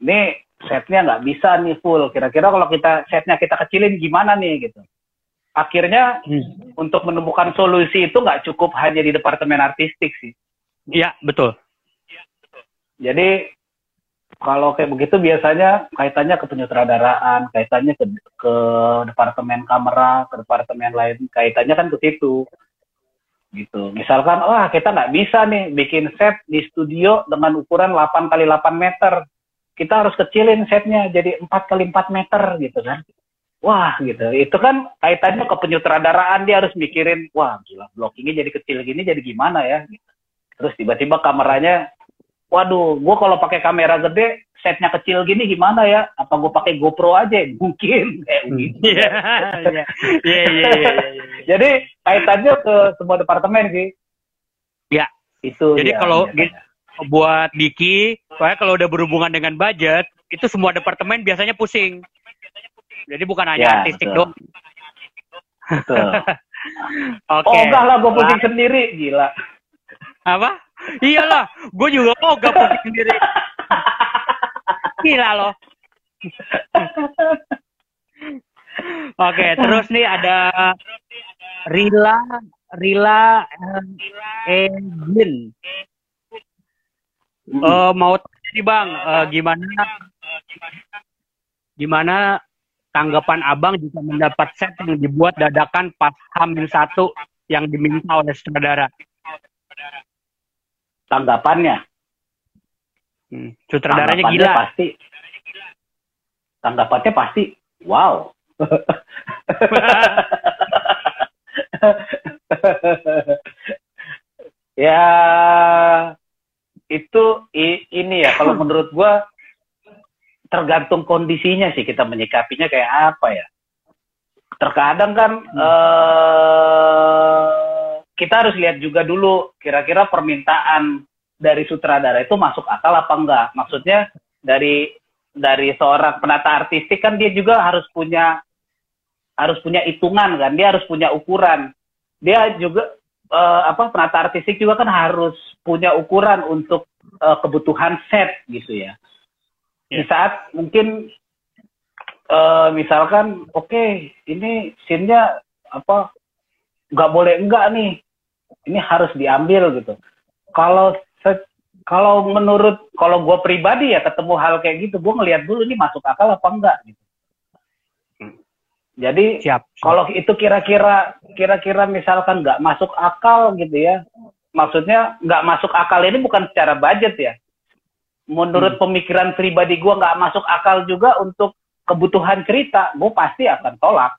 ini setnya nggak bisa nih full kira-kira kalau kita setnya kita kecilin gimana nih gitu akhirnya Hmm. untuk menemukan solusi itu nggak cukup hanya di departemen artistik sih Iya, betul. jadi kalau kayak begitu biasanya kaitannya ke penyutradaraan, kaitannya ke, ke departemen kamera, ke departemen lain, kaitannya kan ke situ. Gitu. Misalkan, wah kita nggak bisa nih bikin set di studio dengan ukuran 8 kali 8 meter. Kita harus kecilin setnya jadi 4 kali 4 meter gitu kan. Wah gitu. Itu kan kaitannya ke penyutradaraan dia harus mikirin, wah gila blockingnya jadi kecil gini jadi gimana ya. Gitu. Terus tiba-tiba kameranya waduh, gue kalau pakai kamera gede, setnya kecil gini gimana ya? Apa gue pakai GoPro aja? Mungkin kayak begitu. Iya, iya, iya, iya, iya, iya. Jadi kaitannya ke semua departemen sih. Ya. Itu. Jadi ya, kalau gitu, buat Diki, soalnya kalau udah berhubungan dengan budget, itu semua departemen biasanya pusing. Jadi bukan hanya Ya, artistik betul. dong. Betul. Oke. Oh enggak lah, gue pusing sendiri, gila. Apa? Iyalah, gue juga mau gak pusing sendiri. Gila loh. Oke, terus nih ada Rila Rila Egin. Eh, mau tanya nih bang, eh, gimana gimana tanggapan abang jika mendapat set yang dibuat dadakan pas Hamin satu yang diminta oleh sutradara? Tanggapannya. Hmm, Sutradaranya gila. pasti. Tanggapannya pasti. Wow. ya itu i- ini ya kalau menurut gua tergantung kondisinya sih kita menyikapinya kayak apa ya terkadang kan eh, kita harus lihat juga dulu kira-kira permintaan dari sutradara itu masuk akal apa enggak? Maksudnya dari dari seorang penata artistik kan dia juga harus punya harus punya hitungan kan? Dia harus punya ukuran. Dia juga eh, apa penata artistik juga kan harus punya ukuran untuk eh, kebutuhan set gitu ya. Di Ya. saat mungkin eh, misalkan oke ini scene-nya apa nggak boleh enggak nih ini harus diambil gitu. Kalau kalau menurut kalau gue pribadi ya ketemu hal kayak gitu gue ngelihat dulu ini masuk akal apa enggak gitu Hmm. jadi Siap. kalau itu kira-kira kira-kira misalkan nggak masuk akal gitu ya maksudnya nggak masuk akal ini bukan secara budget ya menurut pemikiran pribadi gue nggak masuk akal juga untuk kebutuhan cerita gue pasti akan tolak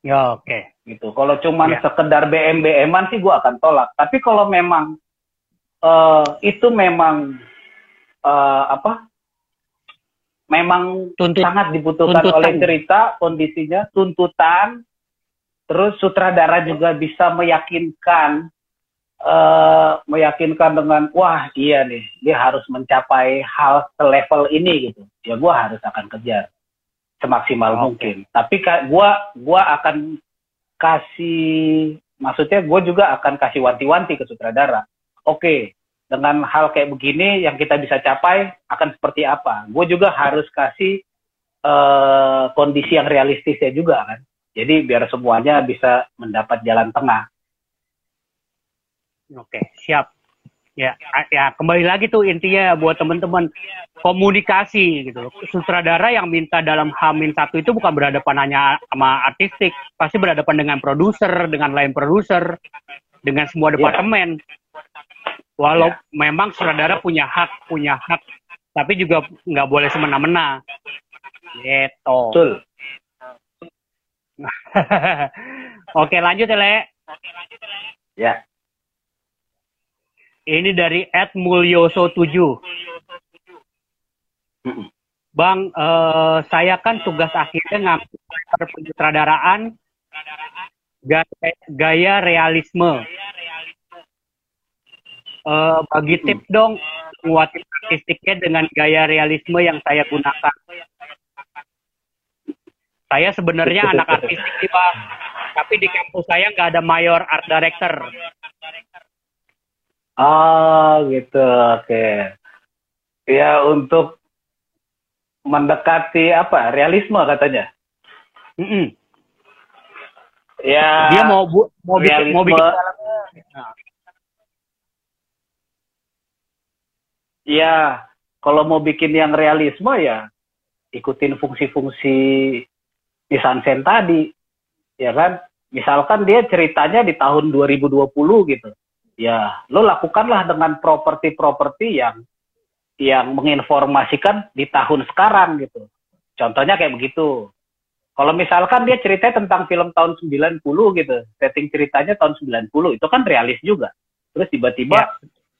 Ya, oke. gitu kalau cuman Ya. sekedar BM BM-an sih gue akan tolak tapi kalau memang eh, itu memang eh, apa? Memang Tuntut sangat dibutuhkan tuntutan. oleh cerita kondisinya tuntutan. Terus sutradara juga bisa meyakinkan eh meyakinkan dengan wah iya nih dia harus mencapai hal selevel ini gitu. Ya gua harus akan kejar semaksimal Oke. mungkin. Tapi ka, gua gua akan kasih maksudnya gua juga akan kasih wanti-wanti ke sutradara oke dengan hal kayak begini yang kita bisa capai akan seperti apa gue juga harus kasih eh kondisi yang realistis ya juga kan jadi biar semuanya bisa mendapat jalan tengah Oke, siap. Ya, ya kembali lagi tuh intinya buat teman-teman komunikasi gitu. Sutradara yang minta dalam Hamin satu itu bukan berhadapan hanya sama artistik, pasti berhadapan dengan produser, dengan lain produser, dengan semua Iya. departemen. Walau memang sutradara punya hak, punya hak, tapi juga nggak boleh semena-mena. Gitu. betul Oke, lanjut ya, Le. ya Ini dari Ed Mulyoso 7. Mm-mm. Bang, eh, saya kan tugas akhirnya ngambil penyutradaraan gaya, gaya realisme. Eh, bagi tips dong nguatin artistiknya dengan gaya realisme yang saya gunakan. Saya sebenarnya anak artistik sih Pak, tapi di kampus saya nggak ada mayor art director. Oh gitu, oke. Ya untuk mendekati apa realisme katanya. Mm -mm. Ya. Dia mau bu mau bikin mau bikin Ya, kalau mau bikin yang realisme ya ikutin fungsi-fungsi Misansen tadi. Ya kan? Misalkan dia ceritanya di tahun 2020 gitu. Ya, lo lakukanlah dengan properti-properti yang yang menginformasikan di tahun sekarang gitu. Contohnya kayak begitu. Kalau misalkan dia cerita tentang film tahun 90 gitu, setting ceritanya tahun 90, itu kan realis juga. Terus tiba-tiba ya.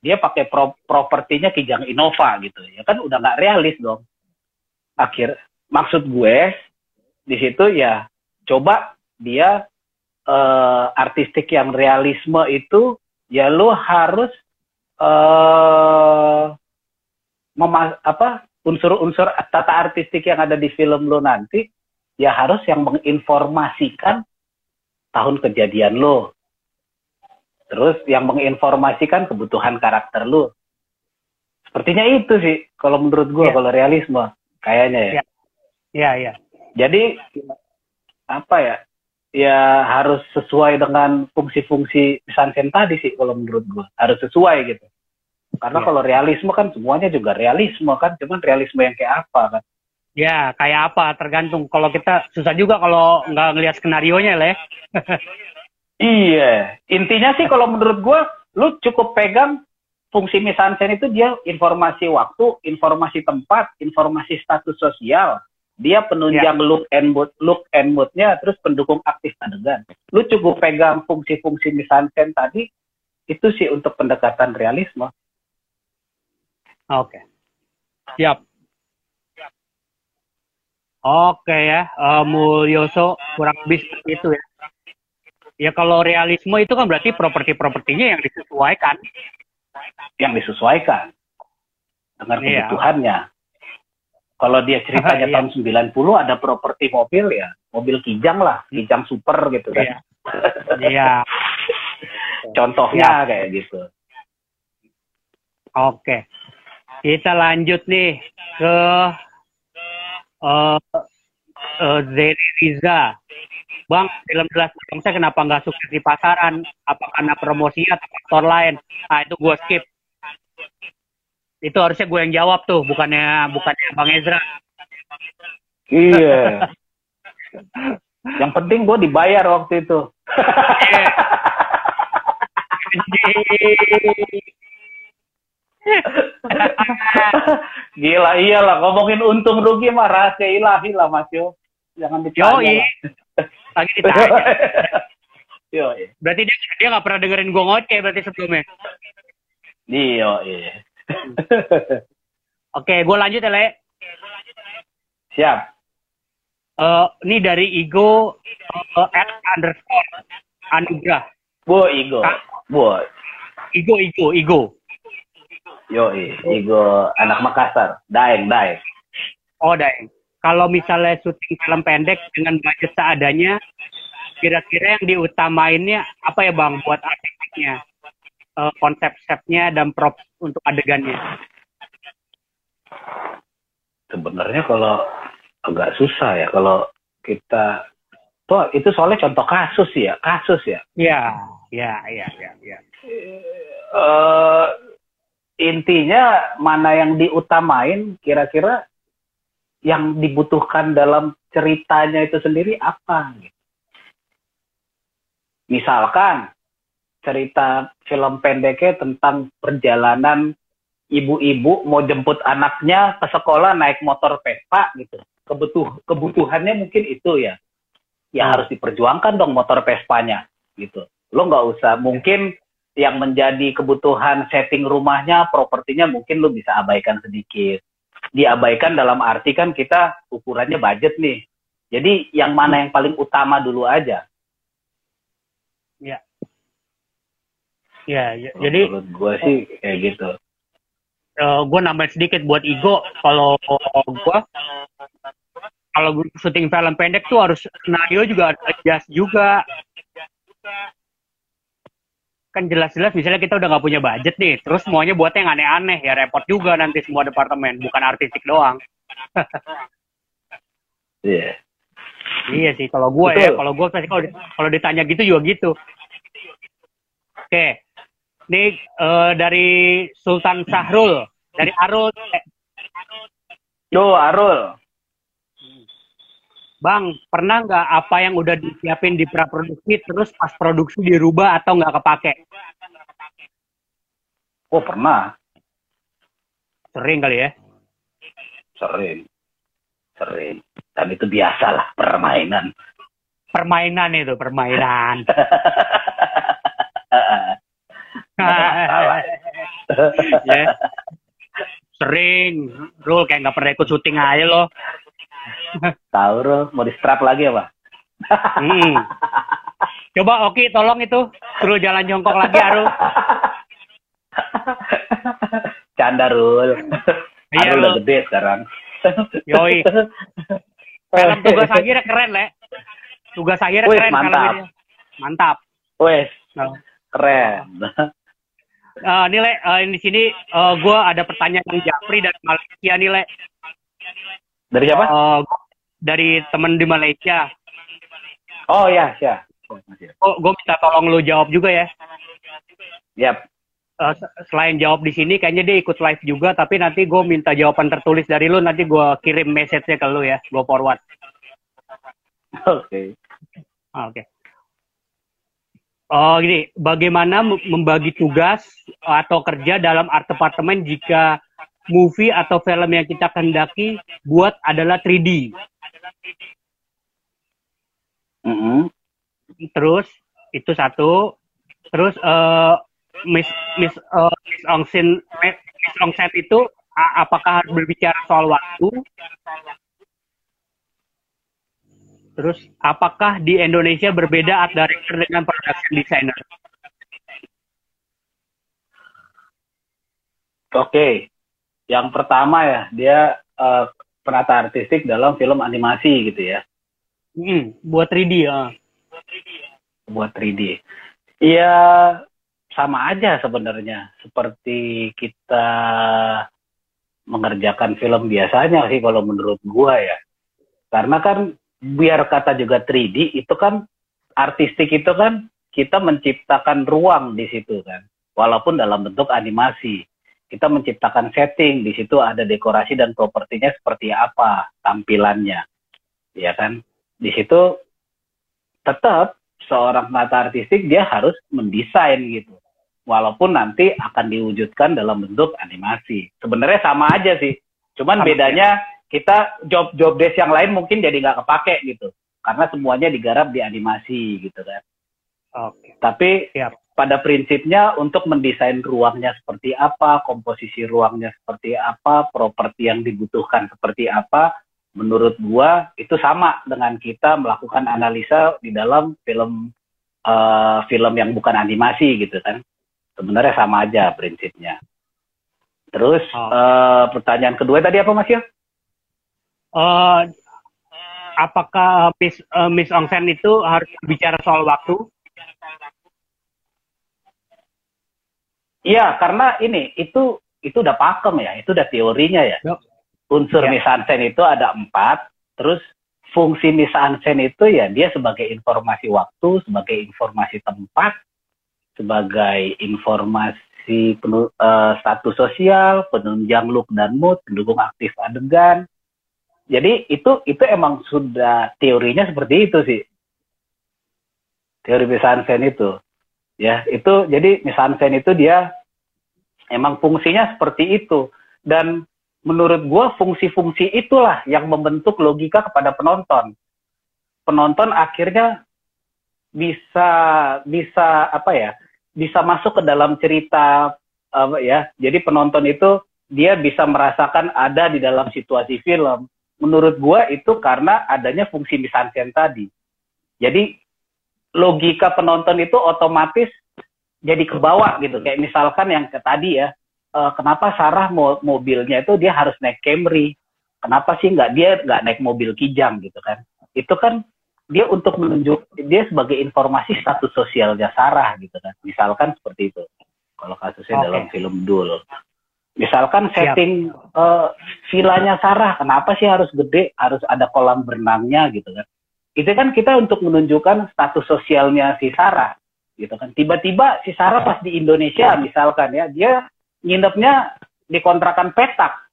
Dia pakai pro propertinya Kijang Innova gitu. Ya kan udah nggak realis dong. Akhir maksud gue di situ ya coba dia uh, artistik yang realisme itu ya lo harus uh, memas apa unsur-unsur tata artistik yang ada di film lo nanti ya harus yang menginformasikan tahun kejadian lo. Terus yang menginformasikan kebutuhan karakter lo. Sepertinya itu sih kalau menurut gue ya. kalau realisme kayaknya ya. Iya, iya. Ya. Jadi apa ya? Ya harus sesuai dengan fungsi-fungsi Sansen tadi sih kalau menurut gue. Harus sesuai gitu. Karena ya. kalau realisme kan semuanya juga realisme kan, cuman realisme yang kayak apa kan? Ya, kayak apa? Tergantung. Kalau kita susah juga kalau nggak ngelihat skenario nya lah ya. Iya. Intinya sih kalau menurut gue, lu cukup pegang fungsi misansen itu dia informasi waktu, informasi tempat, informasi status sosial. Dia penunjang ya. look and mood, look and moodnya, terus pendukung aktif adegan. Lu cukup pegang fungsi-fungsi misansen tadi, itu sih untuk pendekatan realisme. Oke. Okay. Siap. Oke ya, uh, Mulyoso kurang lebih seperti itu ya. Ya kalau realisme itu kan berarti properti-propertinya yang disesuaikan. Yang disesuaikan dengan iya. kebutuhannya. Kalau dia ceritanya iya. tahun 90 ada properti mobil ya, mobil kijang lah, kijang super gitu kan. Iya. iya. Contohnya ya. kayak gitu. Oke. Kita lanjut nih ke uh, uh, Zeri Riza. Bang, film jelas saya kenapa nggak sukses di pasaran? Apa karena promosi atau faktor lain? Nah, itu gue skip. Itu harusnya gue yang jawab tuh, bukannya bukannya Bang Ezra. Iya. yang penting gue dibayar waktu itu. Gila iyalah ngomongin untung rugi mah rahasia ilahi lah Mas Yo. Jangan ditanya. Yo, Lagi ditanya. Yo, Berarti dia dia nggak pernah dengerin gue ngoceh berarti sebelumnya. Iya, iya. Oke, gue lanjut ya, Le. Siap. Uh, ini dari Igo uh, at underscore Anugrah. Bu Igo. Bu. Igo, Igo, Igo. Yo, Igo anak Makassar, Daeng, Daeng. Oh, Daeng. Kalau misalnya syuting film pendek dengan budget seadanya, kira-kira yang diutamainnya apa ya Bang buat artisnya, uh, konsep setnya dan prop untuk adegannya? Sebenarnya kalau agak susah ya kalau kita tuh itu soalnya contoh kasus ya, kasus ya. Iya, iya, iya, iya. Ya. Uh, intinya mana yang diutamain kira-kira yang dibutuhkan dalam ceritanya itu sendiri apa misalkan cerita film pendeknya tentang perjalanan ibu-ibu mau jemput anaknya ke sekolah naik motor Vespa gitu. Kebutuh kebutuhannya mungkin itu ya. Ya harus diperjuangkan dong motor Vespanya gitu. Lo nggak usah mungkin yang menjadi kebutuhan setting rumahnya, propertinya mungkin lu bisa abaikan sedikit. Diabaikan dalam arti kan kita ukurannya budget nih. Jadi yang mana yang paling utama dulu aja. Ya. Ya, ya. jadi menurut gue sih kayak gitu. Uh, gue nambahin sedikit buat Igo kalau gue kalau syuting film pendek tuh harus skenario juga harus adjust juga kan jelas-jelas misalnya kita udah nggak punya budget nih terus semuanya buatnya yang aneh-aneh ya repot juga nanti semua departemen bukan artistik doang Iya. iya sih kalau gue ya kalau gue pasti kalau kalau ditanya gitu juga gitu oke ini eh, dari Sultan Sahrul dari Arul eh, Yo, Arul. Bang, pernah nggak apa yang udah disiapin di praproduksi terus pas produksi dirubah atau nggak kepake? Oh, pernah. Sering kali ya? Sering. Sering. Dan itu biasalah permainan. Permainan itu, permainan. ya. Sering. Rul kayak nggak pernah ikut syuting aja loh. Tahu mau di strap lagi apa? Hmm. Coba Oki tolong itu suruh jalan jongkok lagi Aru. Canda Rul. Iya, Arul udah gede sekarang. Yoi. Film tugas akhirnya keren, Le. Tugas akhirnya Wih, keren mantap. Mantap. Wes, Nah. keren. Eh, nih Le, eh, di sini eh, gue ada pertanyaan dari Japri dari Malaysia nih Le. Dari siapa? Eh, dari temen di Malaysia. Oh ya, ya. Oh, gue minta tolong lu jawab juga ya. Yap. Se- selain jawab di sini, kayaknya dia ikut live juga. Tapi nanti gue minta jawaban tertulis dari lu. Nanti gue kirim message-nya ke lu ya. Gue forward. Oke. Ah, Oke. Oh gini, bagaimana mem- membagi tugas atau kerja dalam art departemen jika movie atau film yang kita kendaki buat adalah 3D? Mm-mm. Terus itu satu. Terus eh Miss Miss eh, Miss Ongsin Miss Ongsen itu apakah harus berbicara soal waktu? Terus apakah di Indonesia berbeda art director dengan production designer? Oke. Yang pertama ya, dia eh, penata artistik dalam film animasi gitu ya. Hmm, buat 3D ya. buat 3D. Iya sama aja sebenarnya seperti kita mengerjakan film biasanya sih kalau menurut gua ya. Karena kan biar kata juga 3D itu kan artistik itu kan kita menciptakan ruang di situ kan. Walaupun dalam bentuk animasi. Kita menciptakan setting di situ ada dekorasi dan propertinya seperti apa tampilannya. Ya kan? Di situ tetap seorang penata artistik dia harus mendesain gitu. Walaupun nanti akan diwujudkan dalam bentuk animasi. Sebenarnya sama aja sih. Cuman Sama, bedanya kita job job desk yang lain mungkin jadi nggak kepake gitu. Karena semuanya digarap di animasi gitu kan. Oke. Tapi Siap. Pada prinsipnya untuk mendesain ruangnya seperti apa, komposisi ruangnya seperti apa, properti yang dibutuhkan seperti apa, menurut gua itu sama dengan kita melakukan analisa di dalam film eh, film yang bukan animasi gitu kan. Sebenarnya sama aja prinsipnya. Terus Oh. eh, pertanyaan kedua tadi apa Mas ya? Eh, apakah Miss eh, Miss Ongsen itu harus bicara soal waktu? Iya, karena ini itu itu udah pakem ya, itu udah teorinya ya. Yuk. Unsur Ya. misansen itu ada empat, terus fungsi misansen itu ya dia sebagai informasi waktu, sebagai informasi tempat, sebagai informasi penu- eh, status sosial, penunjang look dan mood, pendukung aktif adegan. Jadi itu itu emang sudah teorinya seperti itu sih. Teori misansen itu. Ya, itu jadi misansen itu dia emang fungsinya seperti itu dan menurut gua fungsi-fungsi itulah yang membentuk logika kepada penonton. Penonton akhirnya bisa bisa apa ya? bisa masuk ke dalam cerita apa ya. Jadi penonton itu dia bisa merasakan ada di dalam situasi film. Menurut gua itu karena adanya fungsi misansen tadi. Jadi logika penonton itu otomatis jadi ke bawah gitu. Kayak misalkan yang ke tadi ya, eh, kenapa Sarah mo- mobilnya itu dia harus naik Camry? kenapa sih nggak dia nggak naik mobil kijang gitu kan itu kan dia untuk menunjuk dia sebagai informasi status sosialnya Sarah gitu kan misalkan seperti itu kalau kasusnya okay. dalam film Dul misalkan setting uh, vilanya Sarah kenapa sih harus gede harus ada kolam berenangnya gitu kan itu kan kita untuk menunjukkan status sosialnya si Sarah gitu kan tiba-tiba si Sarah pas di Indonesia misalkan ya dia nginepnya di kontrakan petak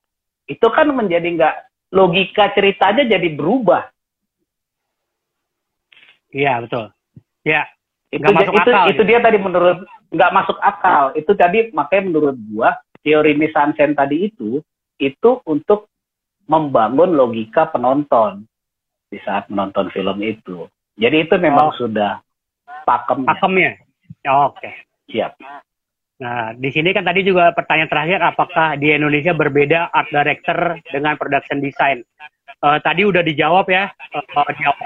itu kan menjadi nggak logika ceritanya jadi berubah Iya betul. Ya. Itu masuk itu, akal, itu ya. dia tadi menurut nggak masuk akal. Itu tadi makanya menurut gua teori misansen tadi itu itu untuk membangun logika penonton di saat menonton film itu. Jadi itu memang oh. sudah pakemnya. Pakemnya. Oh, Oke. Okay. Siap. Nah, di sini kan tadi juga pertanyaan terakhir, apakah di Indonesia berbeda art director dengan production design? Uh, tadi udah dijawab ya, uh, dijawab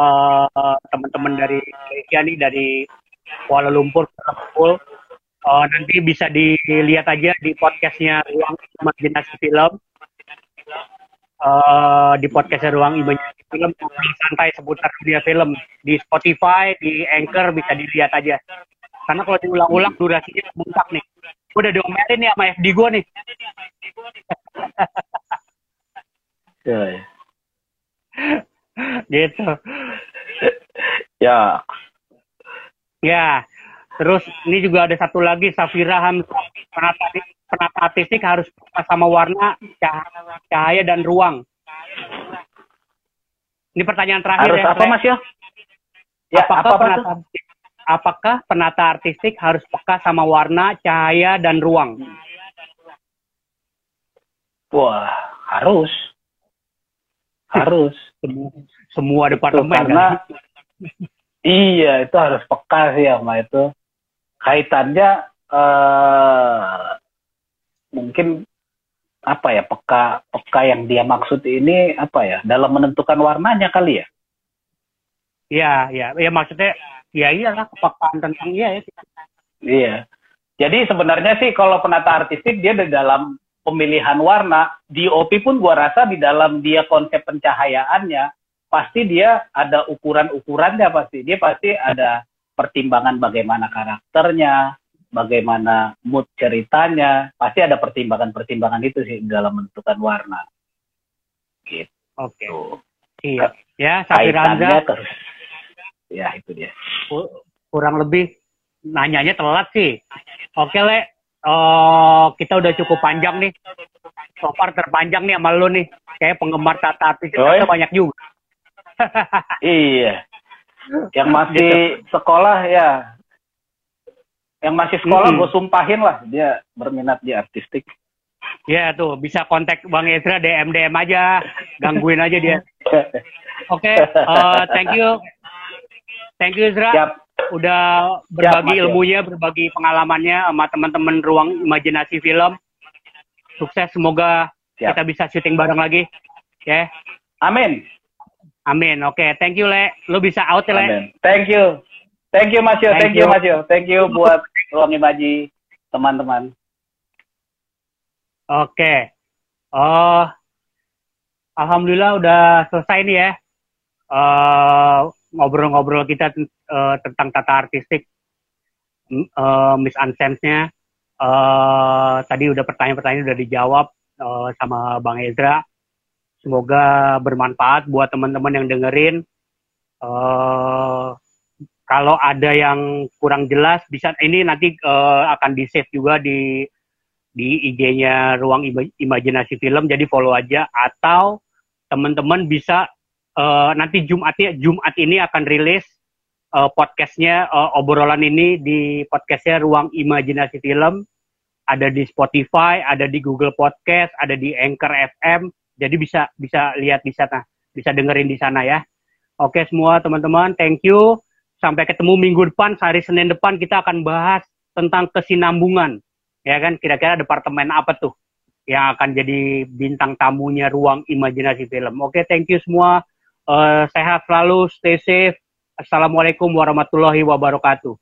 uh, teman-teman dari Malaysia nih dari Kuala Lumpur, Liverpool. Uh, nanti bisa dilihat aja di podcastnya Ruang Imajinasi Film. Uh, di podcastnya Ruang Imajinasi Film santai seputar dunia film di Spotify, di Anchor bisa dilihat aja. Karena kalau diulang-ulang durasinya bengkak nih. Gue udah diomelin nih sama FD gue nih. ya, ya. gitu. Ya. Ya. Terus ini juga ada satu lagi Safira Hamzah penata, penata artistik harus sama warna, cahaya, cahaya dan ruang. Ini pertanyaan terakhir harus ya. apa Mas ya? Ya, apakah apa, penata artistik, apakah penata artistik harus peka sama warna, cahaya dan ruang? Wah, harus. Harus. Semua departemen karena kan? iya itu harus peka sih sama itu kaitannya uh, mungkin apa ya peka peka yang dia maksud ini apa ya dalam menentukan warnanya kali ya? Iya iya. Ya maksudnya ya iyalah kepekaan tentang iya ya. Iya. Jadi sebenarnya sih kalau penata artistik dia di dalam pemilihan warna DOP pun gua rasa di dalam dia konsep pencahayaannya pasti dia ada ukuran-ukurannya pasti. Dia pasti ada pertimbangan bagaimana karakternya, bagaimana mood ceritanya, pasti ada pertimbangan-pertimbangan itu sih dalam menentukan warna. Gitu. Oke. Okay. Iya. Ya, Safiranza. terus. Ya, itu dia. Kurang lebih nanyanya telat sih. Oke, Le. Oh, kita udah cukup panjang nih. So far terpanjang nih sama lu nih. Kayak penggemar tata artis oh, ya? banyak juga iya. Yang masih gitu. sekolah ya. Yang masih sekolah hmm. gue sumpahin lah dia berminat di artistik. Ya tuh bisa kontak Bang Ezra DM DM aja, gangguin aja dia. Oke, okay, uh, thank you, thank you Ezra. Siap. Udah berbagi Siap, ilmunya, berbagi pengalamannya sama teman-teman ruang imajinasi film. Sukses, semoga Siap. kita bisa syuting bareng lagi. Ya. Yeah. Amin. Amin. Oke, okay. thank you Le. Lu bisa out ya Le. Amin. Thank you. Thank you Mas Yo. Thank, thank you Mas Yo. Thank you buat Ruang Imaji teman-teman. Oke. Oh, Alhamdulillah udah selesai nih ya. eh, ngobrol-ngobrol kita uh, tentang tata artistik, uh, Miss Ansense-nya. Uh, tadi udah pertanyaan-pertanyaan udah dijawab uh, sama Bang Ezra. Semoga bermanfaat buat teman-teman yang dengerin. Uh, kalau ada yang kurang jelas, bisa ini nanti uh, akan di save juga di di IG-nya Ruang Imajinasi Film. Jadi follow aja atau teman-teman bisa uh, nanti Jumatnya Jumat ini akan rilis uh, podcastnya uh, obrolan ini di podcastnya Ruang Imajinasi Film. Ada di Spotify, ada di Google Podcast, ada di Anchor FM jadi bisa bisa lihat di sana, bisa dengerin di sana ya. Oke semua teman-teman, thank you. Sampai ketemu minggu depan, hari Senin depan kita akan bahas tentang kesinambungan. Ya kan, kira-kira departemen apa tuh yang akan jadi bintang tamunya ruang imajinasi film. Oke, thank you semua. Uh, sehat selalu, stay safe. Assalamualaikum warahmatullahi wabarakatuh.